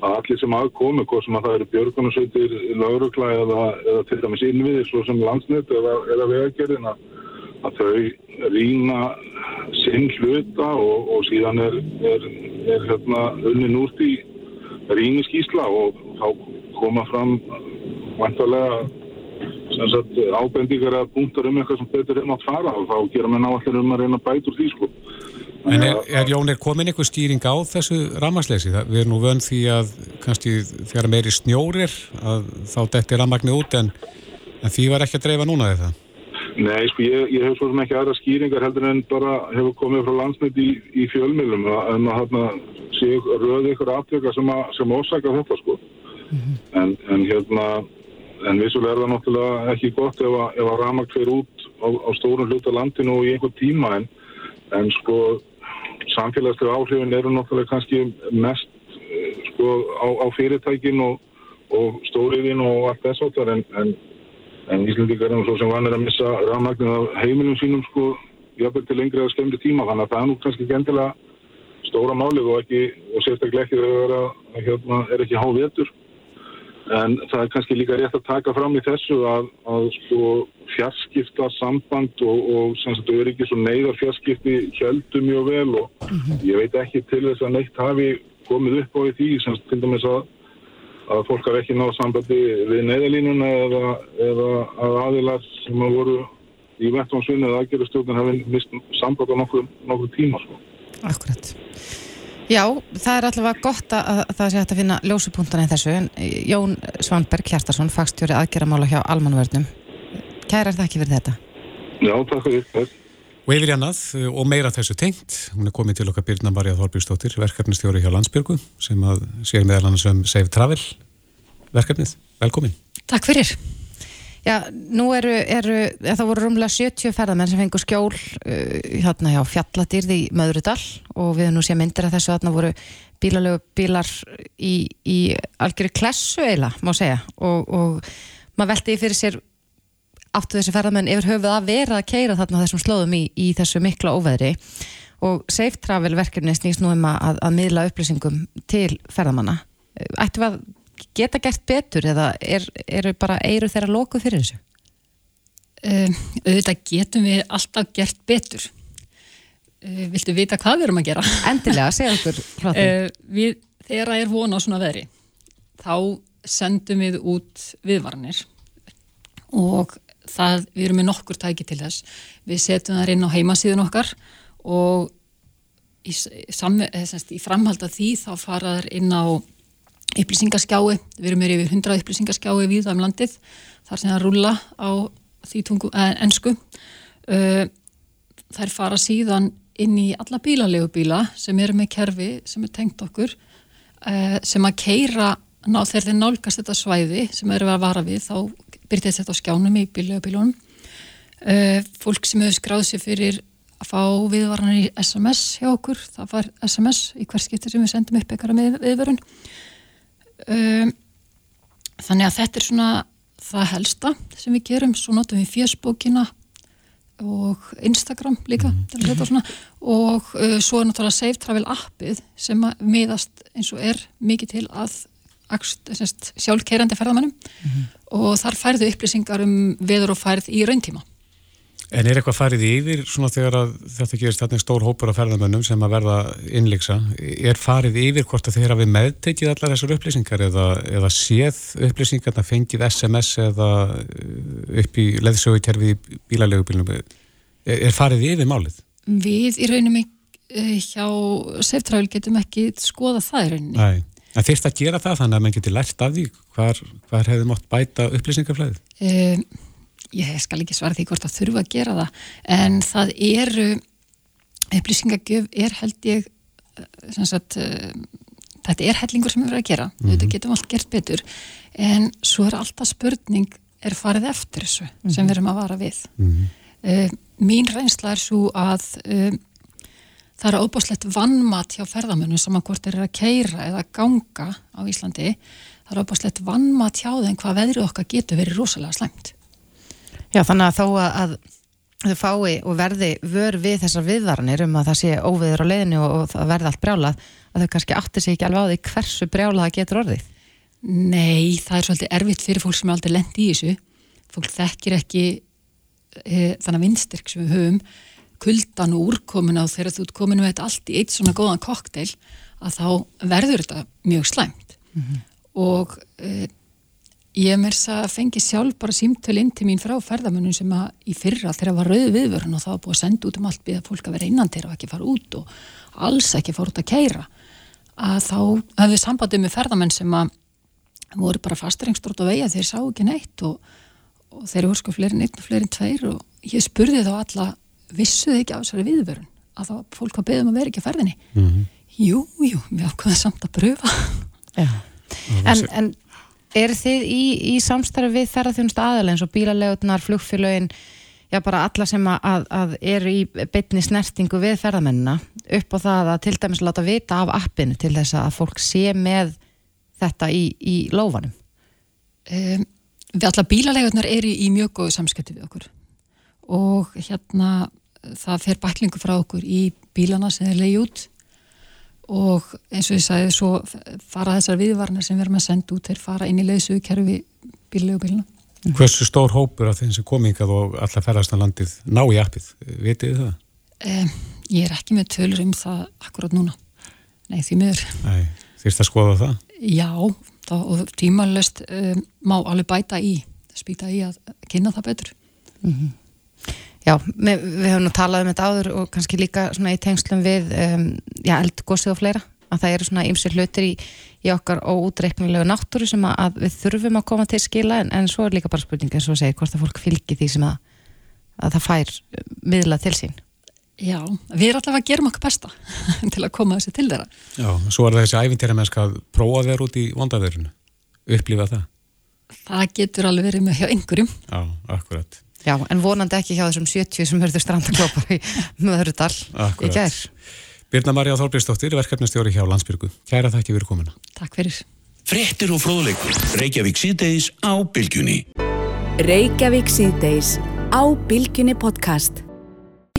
að allir sem aðkomi, hvort sem að það eru björgunarsveitir, laurugla eða, eða til dæmis innviðir svo sem landsnett eða, eða vegagerðina að þau rýna sinn hluta og, og síðan er, er, er hérna unnin úr því rýniskísla og þá koma fram vantarlega ábendingar að punktar um eitthvað sem betur er nátt fara og þá gera mér náallir um að reyna að bæta úr því sko. En er, er Jón, er komin einhver stýring á þessu rammarsleysi? Við erum nú vönd því að kannski þegar meiri snjórir að þá dettir rammarni út en, en því var ekki að dreifa núna eða? Nei, sko, ég, ég hef svo sem ekki aðra skýringar heldur en bara hefur komið frá landsnett í, í fjölmjölum en að hérna sé röði ykkur aftöka sem, sem ósaka þetta sko. Mm -hmm. en, en hérna en vissulega er það náttúrulega ekki gott ef að, að ramagt fyrir út á, á stórun hluta landinu og í einhver tíma en, en sko samfélagslega áhrifin eru náttúrulega kannski mest sko á, á fyrirtækin og, og stóriðin og allt þess áttar en, en, en Íslandíkar er nú svo sem vanir að missa ramagnin af heimilum sínum sko jafnveg til lengri eða skemmri tíma þannig að það er nú kannski ekki endilega stóra málið og og sérstaklega ekki þegar það hérna, er ekki há vetur En það er kannski líka rétt að taka fram í þessu að, að sko fjarskipta samband og, og sem sagt öryggis og neyðar fjarskipti heldur mjög vel og mm -hmm. ég veit ekki til þess að neitt hafi komið upp á því sem til dæmis að, að fólk hafi ekki náð sambandi við neyðalínuna eða, eða að aðilar sem að voru í vettvánsvinni eða aðgerðustjóðin hafi mist samband á nokkur, nokkur tíma. Sko. Akkurat. Já, það er allavega gott að það sé hægt að finna ljósupunktana í þessu. Jón Svanberg Hjartarsson, fagstjóri aðgeramála hjá Almanvörnum. Kærar það ekki verið þetta? Já, takk fyrir. Og yfir jannað og meira þessu tengt. Hún er komið til okkar Birna Marja Þorbjörnsdóttir, verkefnistjóri hjá Landsbyrgu, sem að sér meðal annars um Save Travel verkefnið. Velkomin. Takk fyrir. Já, nú eru, eru það voru rúmlega 70 ferðamenn sem fengur skjól uh, hérna hjá fjalladýrði í Möðrudal og við nú séum myndir að þessu. Þarna voru bílalögu bílar í, í algjörðu klessu eila, má segja. Og, og maður veldi fyrir sér áttu þessi ferðamenn yfir höfuð að vera að keira þarna þessum slóðum í, í þessu mikla óveðri? Og Safe Travel verkefni snýst nú um að, að miðla upplýsingum til ferðamanna. Ættu að geta gert betur eða er, eru bara eiru þeirra lokuð fyrir þessu? Um, auðvitað getum við alltaf gert betur uh, Viltu vita hvað við erum að gera? [laughs] Endilega, segja okkur uh, við, Þegar það er vona á svona veðri þá sendum við út viðvarnir og það, við erum með nokkur tæki til þess við setjum það inn á heimasíðun okkar og í, í framhald af því þá faraður inn á upplýsingaskjái, við erum með yfir 100 upplýsingaskjái við það um landið þar sem það rúla á því tungu eh, ennsku uh, þær fara síðan inn í alla bílalegu bíla sem eru með kerfi sem er tengt okkur uh, sem að keira ná, þegar þeir nálgast þetta svæði sem eru að vara við þá byrjast þetta á skjánum í bílalegu bílunum. Uh, fólk sem hefur skráð sér fyrir að fá viðvaranir í SMS hjá okkur, það var SMS í hver skiptir sem við sendum upp eitthvað með viðvörun um, þannig að þetta er svona það helsta sem við gerum svo notum við fjöspókina og Instagram líka mm. svona, og uh, svo er náttúrulega Save Travel appið sem miðast eins og er mikið til að sjálfkeirandi ferðamannum mm. og þar færðu upplýsingar um veður og færð í rauntíma En er eitthvað farið yfir svona þegar þetta gerist þarna stór hópur af ferðamönnum sem að verða innleiksa, er farið yfir hvort að þeir hafi meðtekið allar þessar upplýsingar eða, eða séð upplýsingarna fengið SMS eða uh, upp í leðsöguterfi í bílalögubílunum, er, er farið yfir málið? Við í raunum eh, hjá Seftravel getum ekki skoða það í rauninni. Nei, en þeirst að gera það þannig að mann getur lært af því hvar, hvar hefði mótt bæta upplýsingarflæðið? Um, ég skal ekki svara því hvort það þurfa að gera það en það eru upplýsingagjöf er held ég eh, sagt, uh, þetta er hellingur sem við verðum að gera mm -hmm. þetta getum allt gert betur en svo er alltaf spurning er farið eftir þessu mm -hmm. sem við erum að vara við mm -hmm. uh, mín reynsla er svo að um, það er óbúslegt vannmat hjá ferðamönnum sem að hvort þeir eru að keira eða ganga á Íslandi það er óbúslegt vannmat hjá þeim hvað veðrið okkar getur verið rosalega slæmt Já, þannig að þó að, að þau fái og verði vör við þessar viðvaranir um að það sé óviður á leiðinu og, og það verði allt brjálað að þau kannski átti sig ekki alveg á því hversu brjálað það getur orðið. Nei, það er svolítið erfitt fyrir fólk sem er aldrei lendi í þessu. Fólk þekkir ekki e, þannig vinstyrk sem við höfum. Kuldan og úrkomuna og þegar þú ert komin með þetta allt í eitt svona góðan kokteil að þá verður þetta mjög slæmt. Mm -hmm. og e, ég mér þess að fengi sjálf bara símtöl inn til mín frá ferðamönnum sem að í fyrra þegar var rauð viðvörun og það var búið að senda út um allt býða fólk að vera innan til og ekki fara út og alls ekki fara út að keira að þá við sambandið með ferðamenn sem að voru bara fasteringstrót og veia þeir sá ekki neitt og, og þeir voru sko fleirin einn og fleirin tveir og ég spurði þá alla vissuð ekki á þessari viðvörun? Að þá fólk var beðum að vera ekki að ferðinni. Mm -hmm. jú, jú, við ákveðum samt að pröfa. En, en er þið í, í samstarfi við ferðarþjónust aðeins eins og bílalegunar, flugfélögin já bara alla sem að, að eru í bytni snertingu við ferðamennina upp á það að til dæmis láta vita af appinu til þess að fólk sé með þetta í, í lófanum? Um, við alla bílalegunar eru í mjög góðu samskipti við okkur og hérna það fer bæklingu frá okkur í bílana sem er leiði út og eins og ég sagði svo fara þessar viðvarnar sem við erum að senda út þeir fara inn í leiðsugkerfi bílegu bíluna. Mm. Hversu stór hópur af þeim sem komingað og alla ferðast á landið ná í appið, vitið þið það? Um, ég er ekki með tölur um það akkurát núna. Nei, því miður. Nei, þýrst að skoða það? Já, þá, og tímanlöst um, má alveg bæta í, spýta í að kynna það betur. Mm -hmm. Já, við, við höfum nú talað um þetta áður og kannski líka svona í tengslum við um, já, eldgósi og fleira að það eru svona ymsir hlutir í, í okkar óútreiknilegu náttúru sem að, að við þurfum að koma til skila en, en svo er líka bara spurning eins og segja hvort að fólk fylgir því sem að, að það fær miðlað til sín. Já, við erum alltaf að gera okkar besta [laughs] til að koma þessi til þeirra. Já, svo er þessi æfintýra mennska að prófa þeir út í vondaverðinu upplifa það. Það getur alveg verið með hjá einhverjum. Já, akkurat Já, en vonandi ekki hjá þessum 70 sem hörður strandaklópar í Möðurudal í gær. Birna Marja Þórbjörnsdóttir, verkefnastjóri hjá Landsbyrgu. Kæra þakki fyrir komuna. Takk fyrir. Frettir og fróðleikur. Reykjavík síðdeis á Bilgjunni. Reykjavík síðdeis á Bilgjunni podcast.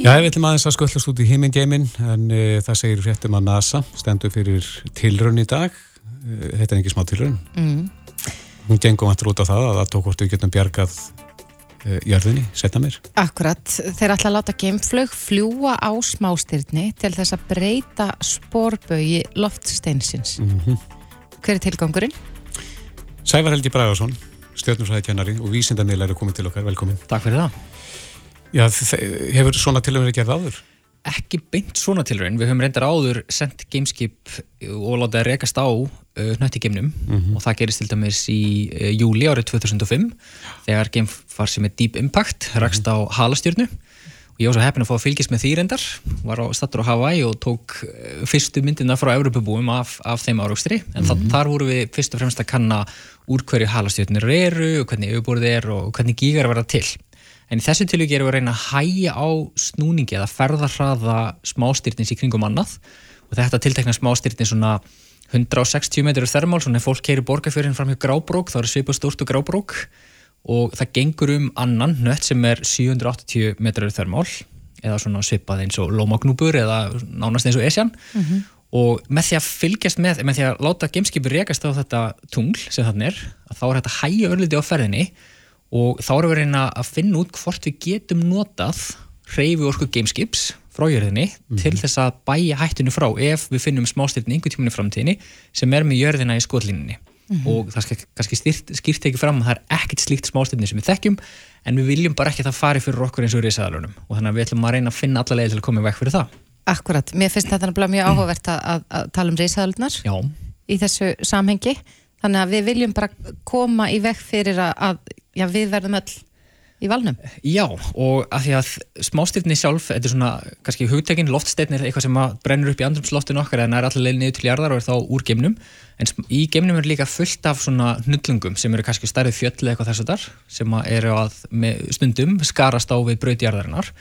Já, við ætlum aðeins að sköllast út í heimingeimin en e, það segir fréttum að NASA stendur fyrir tilraun í dag. E, þetta er ekki smá tilraun. Mm. Hún gengum alltaf út á það að það tók hvort við getum bjargað jörðinni, setna mér. Akkurat, þeir ætla að láta geimflög fljúa á smástyrni til þess að breyta spórbögi loftsteinsins. Mm -hmm. Hver er tilgangurinn? Sævar Helgi Bragarsson, stjórnumsræðikennari og vísindamiðlar er komið til okkar, velkomin. Takk fyrir það. Já, hefur svona tilvæmið gerð áður? Ekki beint svona tilvæmið, við höfum reyndar áður sendt gameskip og látað að rekast á uh, nöttigeimnum mm -hmm. og það gerist til dæmis í uh, júli árið 2005 þegar geimfar sem er Deep Impact rakst á halastjörnu. Og ég var svo heppin að fá að fylgjast með því reyndar. Var á stattur á Hawaii og tók uh, fyrstu myndina frá Europabúum af, af þeim áraugstri en mm -hmm. þar voru við fyrst og fremst að kanna úr hverju halastjörnur eru og hvernig auðbúrið er og hvernig gígar verða til. En í þessu tilvík erum við að reyna að hæja á snúningi eða ferðarhraða smástyrtins í kringum annað. Og þetta tiltekna smástyrtin svona 160 metrur þermál, svona ef fólk keirir borgarfjörðin fram hjá Grábrók, þá er svipað stort og Grábrók og það gengur um annan nött sem er 780 metrur þermál eða svona svipað eins og Lómagnúbur eða nánast eins og Esjan mm -hmm. og með því að fylgjast með, með því að láta gameskipur rekast á þetta tungl sem þannig er, þá er þetta hægja örliti á ferðinni og þá erum við reyna að finna út hvort við getum notað hreyfi orku gameskips frá jörðinni mm -hmm. til þess að bæja hættinu frá ef við finnum smástyrtin einhver tímunni framtíðinni sem er með jörðina í skotlínunni mm -hmm. og það kannski skýrt ekki fram að það er ekkert slíkt smástyrtin sem við þekkjum en við viljum bara ekki að það fari fyrir okkur eins og risaðalunum og þannig að við ætlum að reyna að finna alla leið til að koma vekk fyrir það. Akkurat, mér finnst þetta mjög mm. áhugavert að, að tala um risaðalunar í þessu samhengi. Þannig að við viljum bara koma í vekk fyrir að, að já, við verðum öll í valnum. Já, og að því að smástyrni sjálf, þetta er svona kannski hugtekinn, loftstyrni er eitthvað sem brennur upp í andrumsloftinu okkar en er allir leil niður til jarðar og er þá úr geimnum En í geimnum er líka fullt af svona hnullungum sem eru kannski stærri fjöll eða eitthvað þess að þar sem eru að stundum skarast á við brautjarðarinnar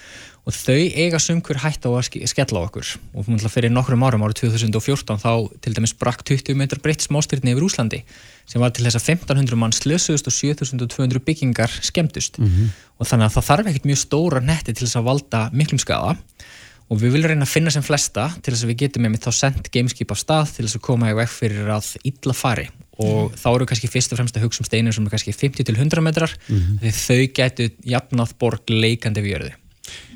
og þau eiga sumkur hætt á að ske- skella á okkur. Og fyrir nokkrum árum árið 2014 þá til dæmis brakk 20 metrar breytt smástyrni yfir Úslandi sem var til þess að 1500 mann slösuðust og 7200 byggingar skemmtust og þannig að það þarf ekkert mjög stóra netti til þess að valda miklum skada og við viljum reyna að finna sem flesta til þess að við getum einmitt þá sendt gameskip á stað til þess að koma í veg fyrir að illa fari. Og þá eru kannski fyrst og fremst að hugsa um steinir sem er kannski 50 til 100 metrar því þau gætu jafnað borg leikandi við jörðu.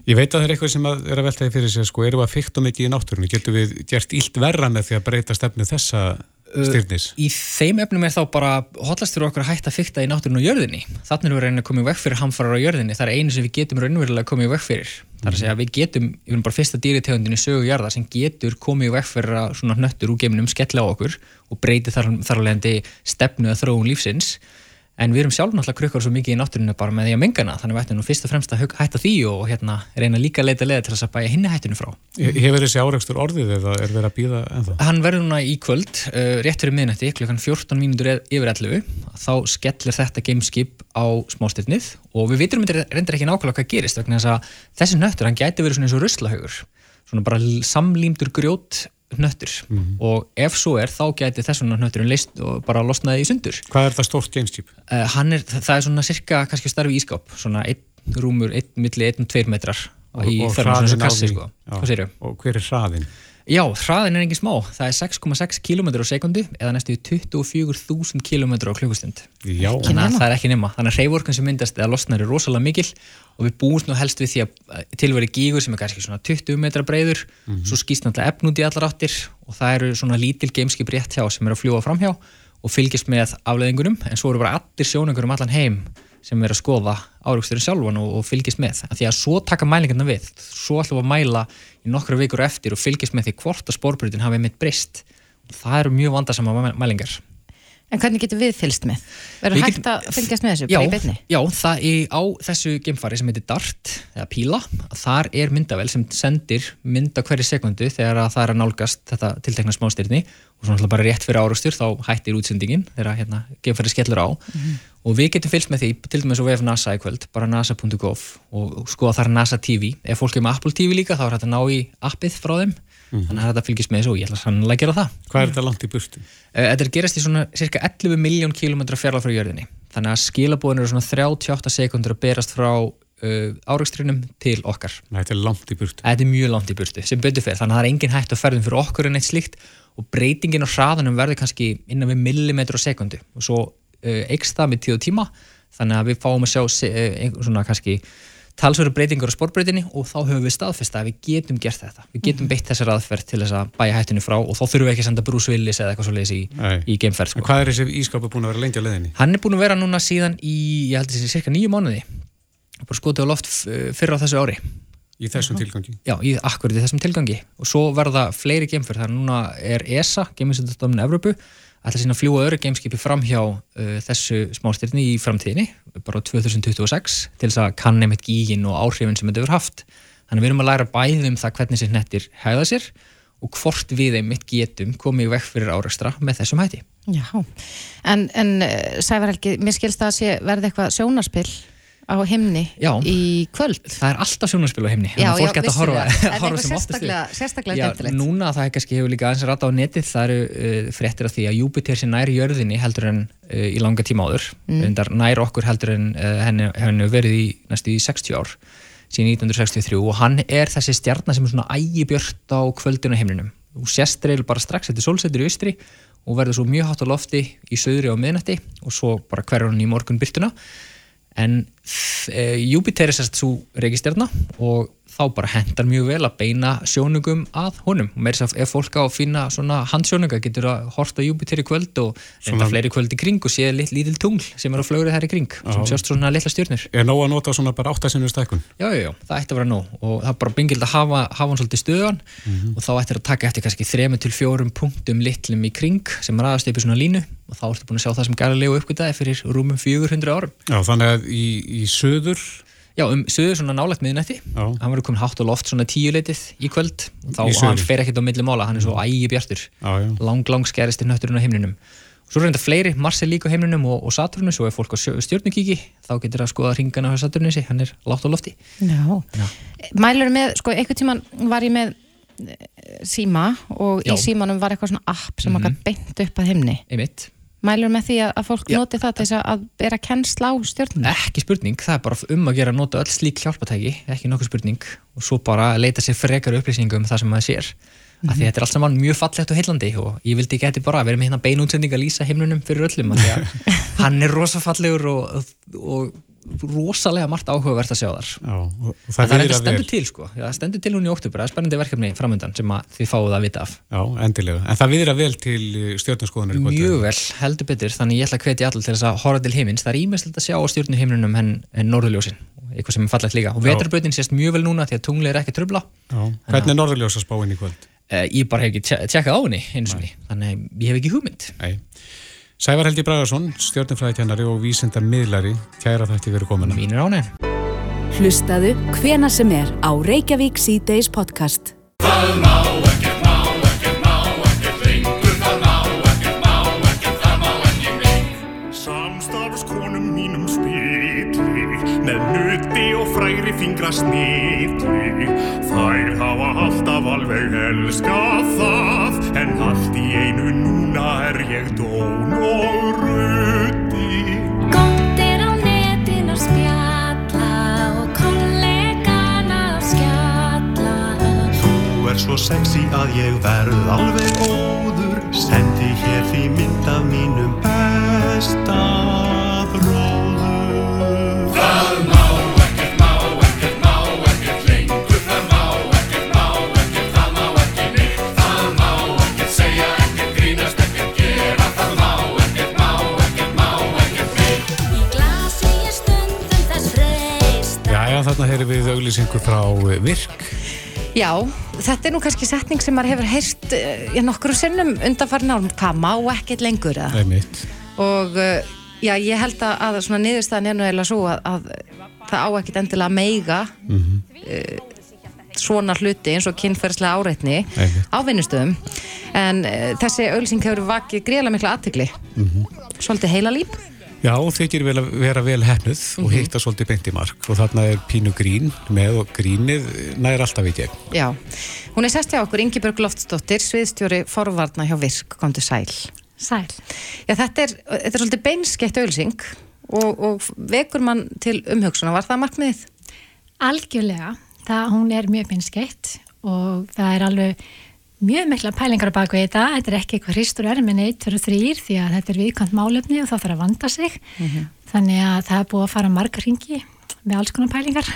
Ég veit að það er eitthvað sem að er að veltaði fyrir sig, sko, við að fykta mikið í náttúrunni? Getum við gert illt verra með því að breyta stefnu þessa styrnis? Í þeim efnum er þá bara hotlast fyrir okkur að hætta að fykta í náttúrunni og jörðinni. Þannig erum við reyna að koma í veg fyrir hamfarar á jörðinni. Það er einu sem við getum raunverulega að koma í veg fyrir. Það er að segja að við getum, við erum bara fyrsta dýritegundin í sögu jarða sem getur komið í veg fyrir að svona hnöttur úr geiminum skella á okkur og breyti þar, þar að. En við erum sjálf náttúrulega krukkar svo mikið í náttúrunni bara með því að mengana, þannig við ættum nú fyrst og fremst að hætta því og hérna reyna líka að leita leða til þess að bæja hinni hættinu frá. Hefur þessi áreikstur orðið eða er verið að býða ennþá? Hann verður núna í kvöld, uh, rétt fyrir miðnætti, klukkan 14 mínútur e- yfir 11, þá skellir þetta gameskip á smástirnið og við vitum þetta reyndar ekki nákvæmlega hvað gerist að þessi nöttur, hann gæti verið svona eins og ruslahaugur, svona bara l- samlímdur grjót nöttur og ef svo er þá gæti þessum nötturinn leist og bara losnaði í sundur. Hvað er þetta stórt gameskip? Uh, hann er, það það er svona cirka kannski starfi ískáp, svona einn rúmur, einn milli, einn, tveir metrar í þörfum, svona og kassi sko. Já. Og hver er hraðinn? Já, hraðin er engin smá. Það er 6,6 km á sekundu eða næstu 24.000 km á klukkustund. Já. Þannig að það er ekki nema. Þannig að reyvorkun sem myndast eða losnar er rosalega mikil og við búumst nú helst við því að tilveri gígur sem er kannski svona 20 metra breiður, svo skýst náttúrulega efn út í allar áttir og það eru svona lítil gameskip rétt hjá sem eru að fljúa framhjá og fylgjast með afleðingunum en svo eru bara allir sjónungur um allan heim sem er að skoða árugsturinn sjálfan og, og fylgjast með. Af því að svo taka mælingarna við, svo ætlum við að mæla í nokkra vikur eftir og fylgjast með því hvort að spórbrutin hafi mitt breyst. Það eru mjög vandasama mæ- mælingar. En hvernig getum við fylgst með? Verður hægt getum- að fylgjast með þessu Já, já, það er á þessu geimfari sem heitir DART eða Píla, þar er myndavel sem sendir mynda hverju sekundu þegar að það er að nálgast þetta tiltekna smástyrni og svona bara rétt fyrir árustur þá hættir útsendingin þegar hérna, geimfari skellur á. Og við getum fylgst með því til dæmis á VF NASA í kvöld, bara nasa.gov og skoða þar NASA TV ef fólk er með Apple TV líka þá er þetta ná í appið frá þeim. Þannig að þetta fylgist með þessu og ég ætla sannlega að gera það. Hvað er þetta langt í burtu? Eh, Þetta er gerast í svona cirka 11 miljón kilometra fjarlag frá jörðinni. Þannig að skilabóðin eru svona 38 sekundur að berast frá áraugstrinum til okkar. Þetta er langt í burtu. Þetta er mjög langt í burtu, sem betur fyrir. Þannig að það er engin hætt á ferðum fyrir okkur en eitt slíkt og breytingin á hraðanum verður kannski innan við millimetru á sekundu og svo uh, eikst það með tíð og tíma þannig að við fáum að sjá se- eh, einhver svona kannski talsverðu breytingar á sportbreytinni og þá höfum við staðfesta að við getum gert þetta. Við getum beitt þessar aðferð til þess að bæja hættinu frá og þá þurfum við ekki að senda Bruce Willis eða eitthvað svo leiðis í, í geimferð. Sko. hvað er þessi ískapu búin að vera lengi á leiðinni? Hann er búin að vera núna síðan í, ég held þessi, cirka nýju mánuði. Bara skotið á loft f- fyrr á þessu ári. Í þessum tilgangi? Já, í akkurat í þessum tilgangi. Og svo verða fleiri geimferð, þannig að núna er ESA, geiminsendastofnun Evrópu, ætla sína að fljúa öru geimskipi fram hjá uh, þessu smástyrni í framtíðinni, bara 2026, til þess að kanni með gígin og áhrifin sem þetta hefur haft. Þannig að við erum að læra bæði um það hvernig sér nettir hæða sér og hvort við einmitt getum komið í vekk fyrir árekstra með þessum hætti. Já, en, en eh, Sævar Helgi, mér skilst það að sé verði eitthvað sjónarspill á himni Já. í kvöld. Það er alltaf sjónarspil á himni Já, þannig að fólk gæti að horfa, horfa sem oftast sérstaklega- skemmtilegt. Núna það er kannski hefur líka aðeins rata á netið það eru uh, fréttir af því að Júpiter sé nær jörðinni heldur en uh, í langa tíma áður Mm. nær okkur heldur en uh, henni hefur verið í næstu í 60 ár síðan 1963 og hann er þessi stjarnar sem er svona ægibjört á kvöldinu á himninum og sést reyl bara strax eftir sólsetur í austri og verður svo mjög hátt á lofti í söðri á miðnætti og svo bara hverjar hann í morgun byrtuna en e, Júpiter er sérst svo reikistjarna og þá bara hendar mjög vel að beina sjónungum að honum og með þess að ef fólk á að finna svona handsjónunga getur að horta Júpiter í kvöld og reynda fleiri kvöld í kring og sé lit, lítil tungl sem er á flögrið þær í kring sem Já. sjást svona litla stjörnur Er nóg að nota svona bara áttasinnur stækkun? Já, já, já, það ætti að vera nóg og það er bara bengild að hafa, hafa hann svolítið stöðan Mhm. og þá ættir að taka eftir kannski þremu til fjórum punktum litlum í kring sem ræðast upp í svona línu og þá ertu búin að sjá það sem Galileo uppgötaði fyrir rúmum 400 árum Já, þannig að í, í söður Já, um sögur svona nálægt miðnætti Já. hann verður komin hátt og loft svona tíu leitið í kvöld þá Í suðri. hann fer ekkert á milli mála, hann er svo ægi bjartur Já, já. lang, lang skerist í nötturinn á himninum svo er reynda fleiri, Mars er líka á himninum og, og Saturnus og ef fólk á stjörnukíki þá getur það að skoða ringana á Saturnusi hann er lágt á lofti Já. Mælur með, sko, einhvern tíman var ég með eh, síma og Já. í símanum var eitthvað svona app sem maður mm beint upp að himni. einmitt Mælur með því að, að fólk Já. noti það til þess að- að bera kennsla á stjórnum? ekki spurning, það er bara um að gera að nota öll slík hjálpatæki, ekki nokkuð spurning og svo bara leita sér frekar upplýsingum um það sem maður sér af því þetta er allt saman mjög fallegt og heillandi og ég vildi ekki þetta bara vera með hérna beinútsending að lýsa himnunum fyrir öllum að [laughs] hann er rosa fallegur og, og rosalega margt áhugavert að sjá þar. Já, það, það er stendur til sko. Já, það stendur til hún í oktober, það er spennandi verkefni framöndan sem þið fáið að vita af. Já, endilega. En það viðra vel til stjórnarskoðunar í kvöld. Mjög vel, heldur betur, þannig ég ætla að hvetja allir til þess að horfa til heimins, það er ímestilegt að sjá á stjórnu heiminum en, en norðurljósin. Eitthvað sem er fallegt líka, og Já. vetrarbrautin sést mjög vel núna því að tungli er ekki trubla Já. Hvernig er norðurljósa spáinn í kvöld? Eh, ég bara hef ekki tje- tjekkað á henni eins og ný, þannig ég hef ekki hugmynd. Nei. Sævar Helgi Bragarsson, stjórnarfræðikennari og vísindar miðlari, kæra þetta verið komuna. Mínir ánægn. Hlustaðu hvena sem er á Reykjavík C-Days podcast. Samstarfskonum mínum spilli með nuti og fræri fingra snilli Þær hafa alltaf alveg elskað það en allt í einu svo sexy að ég verð alveg óður Sendi hér því mynd af mínum besta bróður. Það má ekkert, má ekkert, má ekkert lengur. Það má ekkert, má ekkert, það má ekki neitt. Það má ekkert segja, ekkert grínast, ekkert gera. Það má ekkert, má ekkert, má ekkert neitt. Í glasi er stundum þess freist. Já, þarna heyrum við auglýsingu frá Virk. Já, þetta er nú kannski setning sem maður hefur heyrt uh, já, nokkru sinnum undanfarn árum. Hvað má ekkert lengur. Og uh, já, ég held að, að svona niðurstaðan er nú eða svo að, að það á ekkert endilega meiga uh, svona hluti eins og kynferðslega áreitni á vinnustöðum. En uh, þessi auglýsing hefur vakið greiðlega mikla aðtegli. Svolítið heila líp. Já, þykir vel að vera vel hefnuð og hitta svolítið beint í mark og þarna er pínu grín með og grínið nær alltaf í gegn. Já, hún er sest hjá okkur Ingibjörg Loftsdóttir, sviðstjóri forvarna hjá Virk, komdu sæl. Sæl. Já, þetta er, þetta er svolítið beinskeitt auðlýsing og, og vekur mann til umhugsunar, var það markmiðið? Algjörlega. Það, hún er mjög pinnskeitt og það er alveg mjög mikla pælingar á baku þetta. Þetta er ekki eitthvað hristur ermin eitt, tveir og þrýr því að þetta er viðkvæmt málefni og það þarf að vanda sig. Þannig að það er búið að fara margar ringi með alls konar pælingar.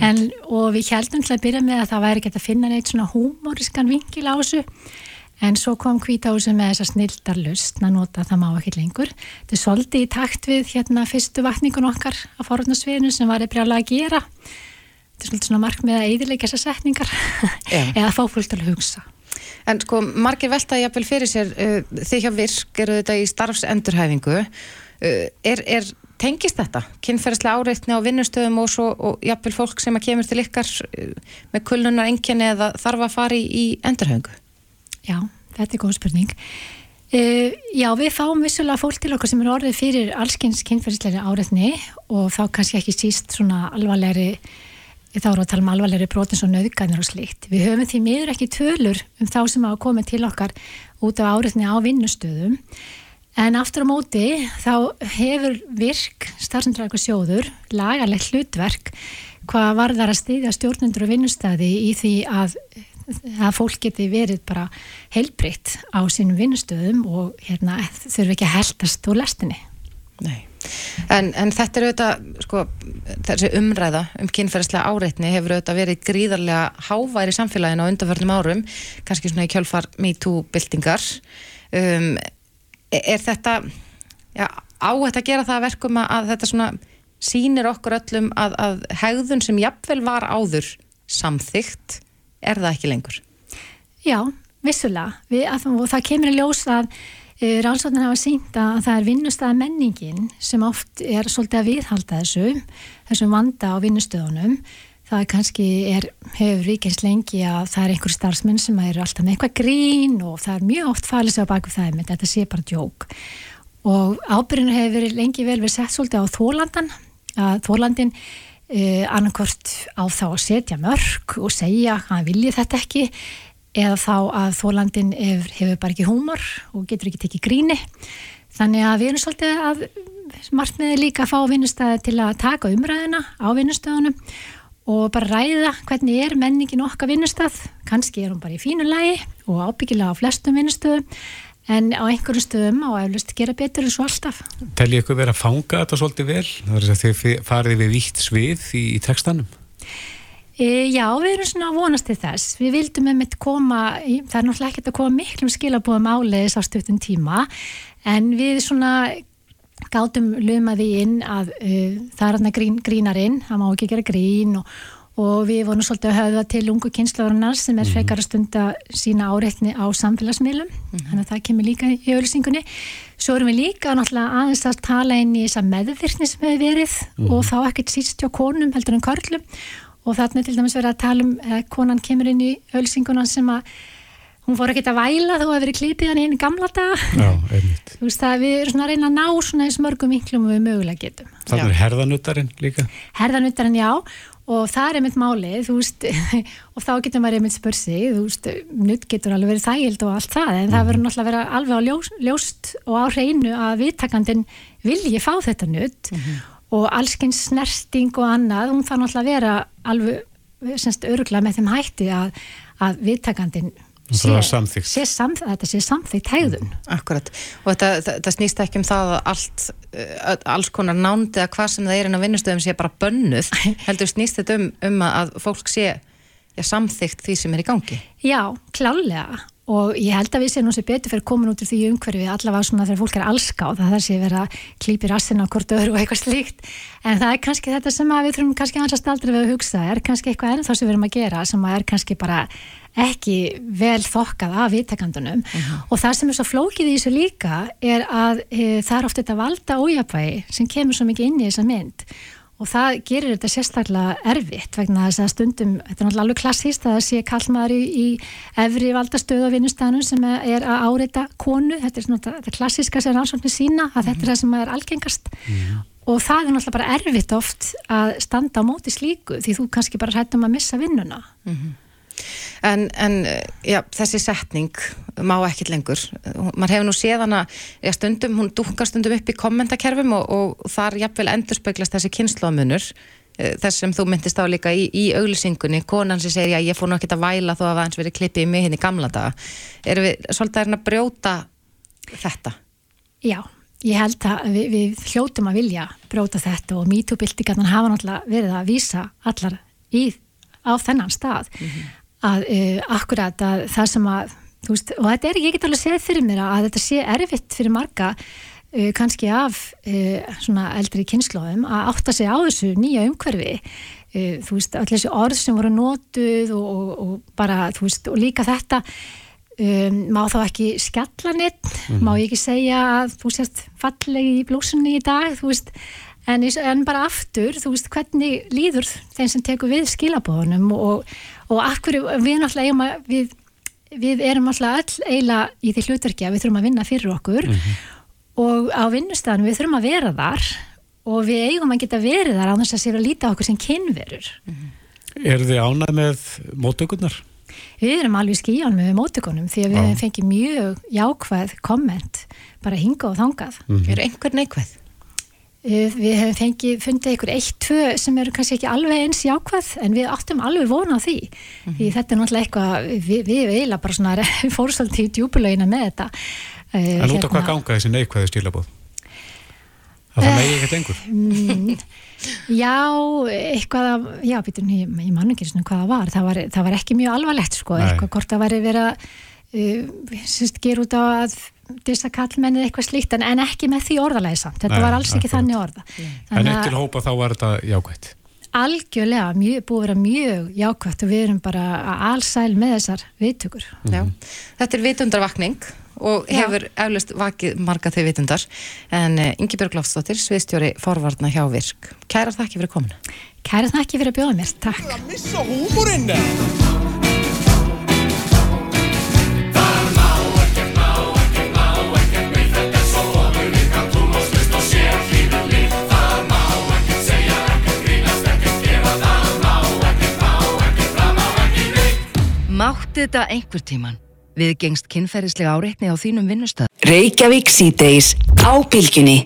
En, og við heldum til að byrja með að það væri hægt að finna neitt svona húmoriskan vinkil á þessu. En svo kom hvítahúsið með þessa snildarlust að nota það má ekki lengur. Þetta er svolítið í takt við hérna fyrstu vakningun okkar á forhundasviðinu sem var eða að gera. Þetta er svolítið svona markmið að eðilegja þessar setningar [laughs] eða fá fólk til að hugsa. En sko, margir veltaði jafnvel fyrir sér, uh, þið hjá Virk eru þetta í starfsendurhæfingu, uh, er, er, tengist þetta? Kynferðislega áreitni á vinnustöðum og svo og jafnvel fólk sem að kemur til ykkar uh, með kullunar enginni eða þarf að fara í, í endurhæfingu? Já, þetta er góð spurning. Uh, já, við fáum vissulega fólk til okkur sem er orðið fyrir allskins kynferðislega áreitni og þá kannski ekki síst svona alvarlegri þá erum við að tala um alvarlegri brotins og nöðgænir og slíkt. Við höfum því miður ekki tölur um þá sem hafa komið til okkar út af áriðni á vinnustöðum en aftur á móti þá hefur virk starfsendræku sjóður lagarlegt hlutverk hvað varðar að styðja stjórnendur og vinnustæði í því að að fólk geti verið bara heilbritt á sínum vinnustöðum og hérna þurfi ekki að heldast úr lestinni. Nei. En, en þetta er auðvitað, sko, þessi umræða um kynferðislega áreitni hefur auðvitað verið gríðarlega háværi samfélaginu á undanförnum árum, kannski svona í kjölfar MeToo-byltingar. Um, er þetta, já, á þetta að gera það að verkum að, þetta svona sýnir okkur öllum að, að hegðun sem jafnvel var áður samþygt, er það ekki lengur? Já, vissulega. Við, að, það kemur í ljós að uh, rannsóknir hafa sínt að það er vinnustæða menningin sem oft er svolítið að viðhalda þessu, þessum vanda á vinnustöðunum. Það er kannski er, hefur ríkins lengi að það er einhver starfsmenn sem eru alltaf með eitthvað grín og það er mjög oft falið sig á baku það, menn þetta sé bara djók. Og ábyrjun hefur lengi vel verið sett svolítið á þólandan, að þólandin uh, annarkort á þá að setja mörg og segja að hann vilji þetta ekki eða þá að þólandin hefur, bara ekki húmor og getur ekki tekið gríni. Þannig að við erum svolítið að markmiði líka að fá vinnustæði til að taka umræðina á vinnustæðunum og bara ræða hvernig er menningin okkar vinnustæð. Kannski er hún bara í fínu lagi og ábyggilega á flestum vinnustöðum en á einhverjum stöðum á eflust gera betur en svo alltaf. Telji ykkur verið að fanga þetta svolítið vel? Það er að þið farið við vítt svið í, í textanum? E, já, við erum svona að vonast til þess. Við vildum með mitt koma, það er náttúrulega ekkert að koma miklum skilabóðum áleiðis á stuttum tíma, en við svona gátum lumaði inn að uh, það er hérna grín, grínarinn, það má ekki gera grín og, og við vorum svolítið að höfða til ungu kynslaðurinnar sem er frekar að stunda sína áreitni á samfélagsmiðlum, þannig að það kemur líka í auðlýsingunni. Svo erum við líka náttúrulega aðeins að tala inn í þessa meðvirkni sem hefur verið og þá ekkert síst hjá konum heldur en körlum og þarna er til dæmis verið að tala um að konan kemur inn í auðlýsinguna sem að hún fór ekkert að væla þó að verið klipið hann inn í gamla daga. Já, einmitt. Þú veist að við erum svona að reyna að ná svona eins mörgum vinklum og við mögulega getum. Það er herðanuttarinn líka. Herðanuttarinn, já, og það er einmitt málið, þú veist, [laughs] og þá getur maður einmitt spurt sig, þú veist, nutt getur alveg verið þægild og allt það, en það verður náttúrulega að vera alveg á ljós, ljóst og á hreinu að viðtakandin vilji fá þetta nutt og allskyns snerting og annað, hún þarf náttúrulega að vera alveg, semst, öruglega með þeim hætti að, að viðtakandin Það sé samþ, að þetta sé samþygt hegðun. Akkurat, og þetta, þetta snýst ekki um það að allt, alls konar nánd eða hvað sem það er inn á vinnustöðum sé bara bönnuð, [laughs] heldur snýst þetta um, um að fólk sé ja, samþygt því sem er í gangi. Já, klálega og ég held að við séum nú sér betur fyrir komin út úr því umhverfi allavega svona þegar fólk er allskáð það þarf sé vera að klípi rassin á hvort öðru og eitthvað slíkt. En það er kannski þetta sem við þurfum kannski aðeins að staldra við að hugsa. Er kannski eitthvað ennþá sem við erum að gera sem er kannski bara ekki vel þokkað af viðtakandunum? Og það sem er svo flókið í þessu líka er að e, það er oft þetta valda ójapvægi sem kemur svo mikið inn í þessa mynd og það gerir þetta sérstaklega erfitt vegna þess að stundum, þetta er náttúrulega alveg klassíst að það sé kallmaður í, í efri valdastöðu á vinnustæðanum sem er að áreita konu, þetta er svona þetta klassíska sem rannsóknir sína að þetta er það sem er algengast. Og það er náttúrulega bara erfitt oft að standa á móti slíku því þú kannski bara hættum að missa vinnuna En, en já, þessi setning má ekkit lengur. Man hefur nú séð hana, já, stundum, hún dúkar stundum upp í kommentakerfum og, og þar jafnvel endurspeglast þessi kynnslóðmunur þess sem þú myndist á líka í, í auglýsingunni, konan sem segir, já, ég fór nú ekkit að væla þó að það eins verið klippið í mig hérna í gamla daga. Erum við svolítið að að brjóta þetta? Já, ég held að við, við hljótum að vilja brjóta þetta og MeToo-byltingarnar hafa náttúrulega verið að vísa allar í, á þennan stað að uh, akkurat að það sem að veist, og þetta er, ég get alveg séð fyrir mér að þetta sé erfitt fyrir marga uh, kannski af uh, svona eldri kynnslóðum að átta sig á þessu nýja umhverfi. Þú veist, allir þessi orð sem voru notuð og, og, og bara, þú veist, og líka þetta um, má þá ekki skalla neitt, má ég ekki segja að þú sést fallegi í blúsunni í dag, þú veist? En, en bara aftur, þú veist, hvernig líður þeim sem tekur við skilabóðunum og, og akkur við náttúrulega eigum að, við, við erum náttúrulega öll eiginlega í því hlutverki að við þurfum að vinna fyrir okkur og á vinnustæðanum við þurfum að vera þar og við eigum að geta verið þar á þess að sér að líta okkur sem kynverur. Er þið ánæg með móttökurnar? Við erum alveg skíjan með móttökunum því að við fengið mjög jákvæð komment bara hinga og þangað. Er einhver neikvæð? Eh, Við hefum fengið, fundið ykkur eitt, tvö sem eru kannski ekki alveg eins jákvæð en við áttum alveg vona á því því þetta er náttúrulega eitthvað, við, við eiginlega bara svona [laughs] fórstöld í djúbulögina með þetta Eh, En út á hérna- hvað ganga þessi neikvæði stílabóð? Að það megi ekkert engur? Mm, [laughs] Já, eitthvað að, já, býtum, ég, ég man ekki svona hvað það var, það var, það var ekki mjög alvarlegt sko, Nei. eitthvað hvort það væri verið að uh, sérst, gera út á að dissa kallmennið eitthvað slíkt en, en ekki með því orðalega samt, þetta Nei, var alls ekki akkurat. þannig orða En eitt til hópa þá var þetta jákvætt. algjörlega, mjög, búið að vera mjög jákvæmt og við erum bara að allsæl með þessar viðtökur Já, þetta er vitundarvakning og hefur eflust vakið marga þau vitundar en uh, Ingi Björg Loftsdóttir, sviðstjóri forvarna hjá Virk. Kæra þakki fyrir komuna. Kæra þakki fyrir að bjóða mér, takk. Mátti þetta einhver tíman? Við gengst kynferðislega áreitni á þínum vinnustað. Reykjavík síðdeis á bylgjunni